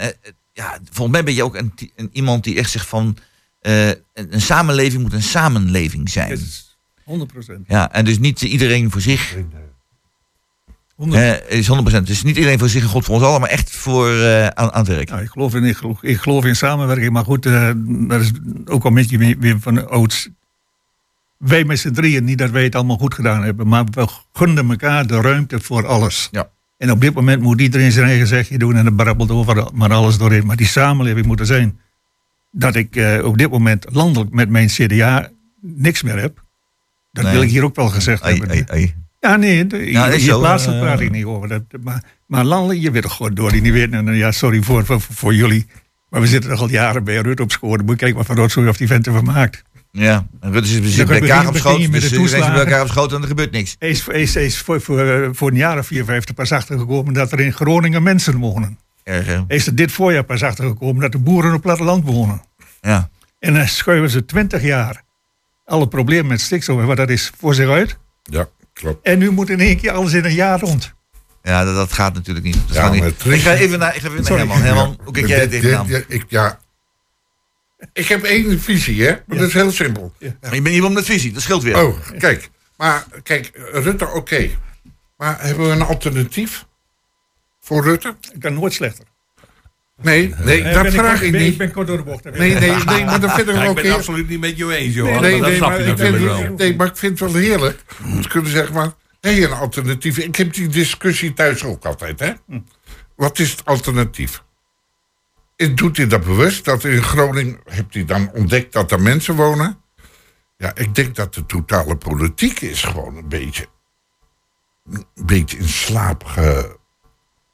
ja, volgens mij ben je ook een, een, iemand die echt zegt van... eh, een, een samenleving moet een samenleving zijn. Is 100 procent. Ja, en dus niet iedereen voor zich. 100 eh, is 100%. Dus niet iedereen voor zich en God voor ons allen, maar echt voor eh, aan, aan het werk. Nou, ik, geloof in, ik, geloof, ik geloof in samenwerking, maar goed, eh, dat is ook al een beetje weer, van ouds. Wij met z'n drieën, niet dat wij het allemaal goed gedaan hebben, maar we gunden elkaar de ruimte voor alles. Ja. En op dit moment moet iedereen zijn eigen zegje doen en er brabbelt over maar alles doorheen. Maar die samenleving moet er zijn. Dat ik eh, op dit moment landelijk met mijn CDA niks meer heb. Dat Nee. wil ik hier ook wel gezegd hebben. Ja, nee, de, Ja, hier, plaatselijk eh, praat ik niet over. Dat, maar, maar landelijk, je weet toch gewoon door die niet weten. En, eh, ja, sorry voor, voor, voor jullie. Maar we zitten toch al jaren bij Rutte op scoren. Moet je kijken wat voor rotzooi of die vent ervan maakt. Ja, en Rutte bezig bij elkaar begin- op schoot. Dus iedereen bij elkaar op schoot en er gebeurt niks. Hij is, is, voor, voor, voor een jaar of vier, vijf er pas achter gekomen dat er in Groningen mensen wonen. Erg, is er dit voorjaar pas achter gekomen dat de boeren op het platteland wonen. Ja. En dan schuiven ze twintig jaar alle problemen met stikstof en wat dat is voor zich uit. Ja, klopt. En nu moet in één keer alles in een jaar rond. Ja, dat, dat gaat natuurlijk niet. Dat Ja, gaat niet. het Ik ga even naar, ik ga even naar Sorry. Herman. Herman, hoe kijk jij Dit- tegenaan? ik, ja. ik heb één visie, hè? Maar dat is heel simpel. Maar je bent iemand met visie, dat scheelt weer. Oh, kijk. Maar kijk, Rutte, oké. Maar hebben we een alternatief voor Rutte? Ik kan nooit slechter. Nee, nee, dat ik vraag kort- ik ben- Ik niet. ben kort door de bocht. Nee, nee, nee, maar dat vind ik Ja, wel ik ben het absoluut niet met jou eens, Johan. Nee, maar dat nee, snap maar je ik vind, natuurlijk wel. nee, maar ik vind het wel heerlijk om te kunnen zeggen, maar nee, een alternatief. Ik heb die discussie thuis ook altijd, hè? Wat is het alternatief? En Doet hij dat bewust? Dat in Groningen hebt hij dan ontdekt dat er mensen wonen? Ja, ik denk dat de totale politiek is gewoon een beetje, een beetje in slaap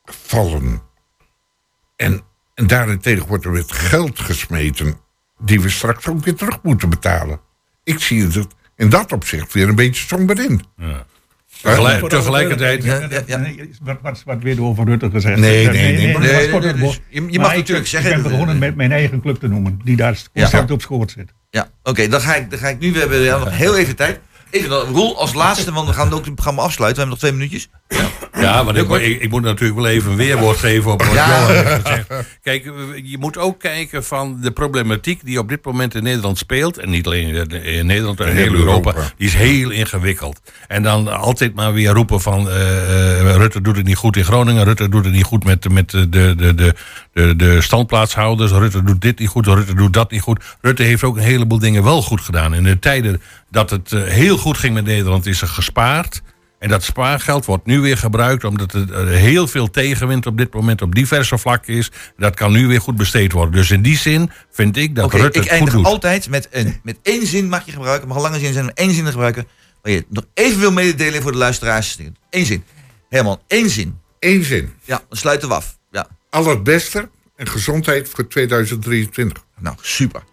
gevallen. En, en daarentegen wordt er met geld gesmeten die we straks ook weer terug moeten betalen. Ik zie het in dat opzicht weer een beetje somber in. Tegelijk- tegelijkertijd... Ja, ja, ja. Nee, Wat, wat, wat weer over Rutte gezegd. Nee, nee, nee, Nee, dus je- mag ik natuurlijk zeggen- Ik ben begonnen met mijn eigen club te noemen. Die daar Ja. constant op schoot zit. Ja, oké, dan, ga ik, dan ga ik nu, we hebben ja, nog heel even tijd. Roel als laatste, want we gaan ook het programma afsluiten. We hebben nog twee minuutjes. Ja, want ik, ik, ik moet natuurlijk wel even een weerwoord geven op wat Ja. Johan heeft gezegd. Kijk, je moet ook kijken van de problematiek die op dit moment in Nederland speelt. En niet alleen in Nederland, maar in heel Europa. Die is heel ingewikkeld. En dan altijd maar weer roepen van eh, eh, Rutte doet het niet goed in Groningen. Rutte doet het niet goed met, met de, de, de, de, de, de standplaatshouders. Rutte doet dit niet goed, Rutte doet dat niet goed. Rutte heeft ook een heleboel dingen wel goed gedaan. In de tijden dat het eh, heel goed ging met Nederland is er gespaard. En dat spaargeld wordt nu weer gebruikt omdat er heel veel tegenwind op dit moment op diverse vlakken is. Dat kan nu weer goed besteed worden. Dus in die zin vind ik dat Rutte ik het goed eindig doet. altijd met, een, met één zin mag je gebruiken. mag een lange zin zijn, maar één zin te gebruiken. Waar je nog even wil mededelen voor de luisteraars. Eén zin. Herman, één zin. Eén zin. Ja, dan sluiten we af. Ja, Al het beste en gezondheid voor 2023. nou, super.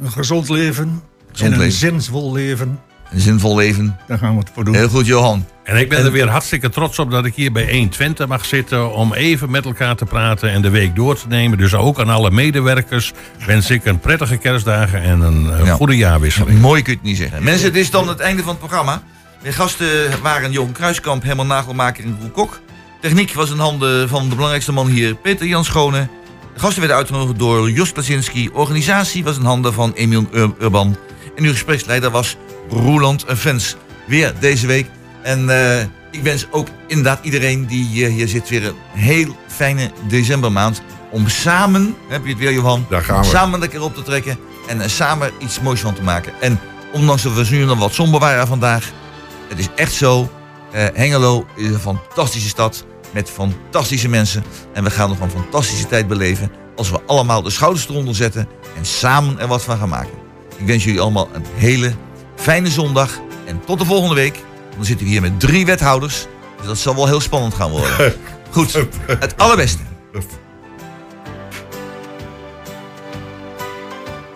Een gezond leven. Gezond en een leven. zinvol leven. Een zinvol leven. Daar gaan we het voor doen. Heel goed, Johan. En ik ben er weer hartstikke trots op dat ik hier bij 120 mag zitten om even met elkaar te praten en de week door te nemen. Dus ook aan alle medewerkers wens ik een prettige kerstdagen en een eh, Ja. goede jaarwisseling. Mooi kun je het niet zeggen. Mensen, het is dan het einde van het programma. De gasten waren Johan Kruiskamp, Herman Nagelmaker en Roel Kok. Techniek was in handen van de belangrijkste man hier, Peter Jan Schone. De gasten werden uitgenodigd door Jos Klasinski. Organisatie was in handen van Emiel Ur- Urban. En uw gespreksleider was Roeland Fens. Weer deze week. En eh, ik wens ook inderdaad iedereen die eh, hier zit weer een heel fijne decembermaand. Om samen, heb je het weer Johan, Daar gaan we. samen lekker op te trekken en er samen iets moois van te maken. En ondanks dat we nu nog wat somber waren vandaag, het is echt zo. eh, Hengelo is een fantastische stad met fantastische mensen. En we gaan nog een fantastische tijd beleven als we allemaal de schouders eronder zetten en samen er wat van gaan maken. Ik wens jullie allemaal een hele fijne zondag en tot de volgende week. Dan zitten we hier met drie wethouders. Dus dat zal wel heel spannend gaan worden. (laughs) Goed, het allerbeste.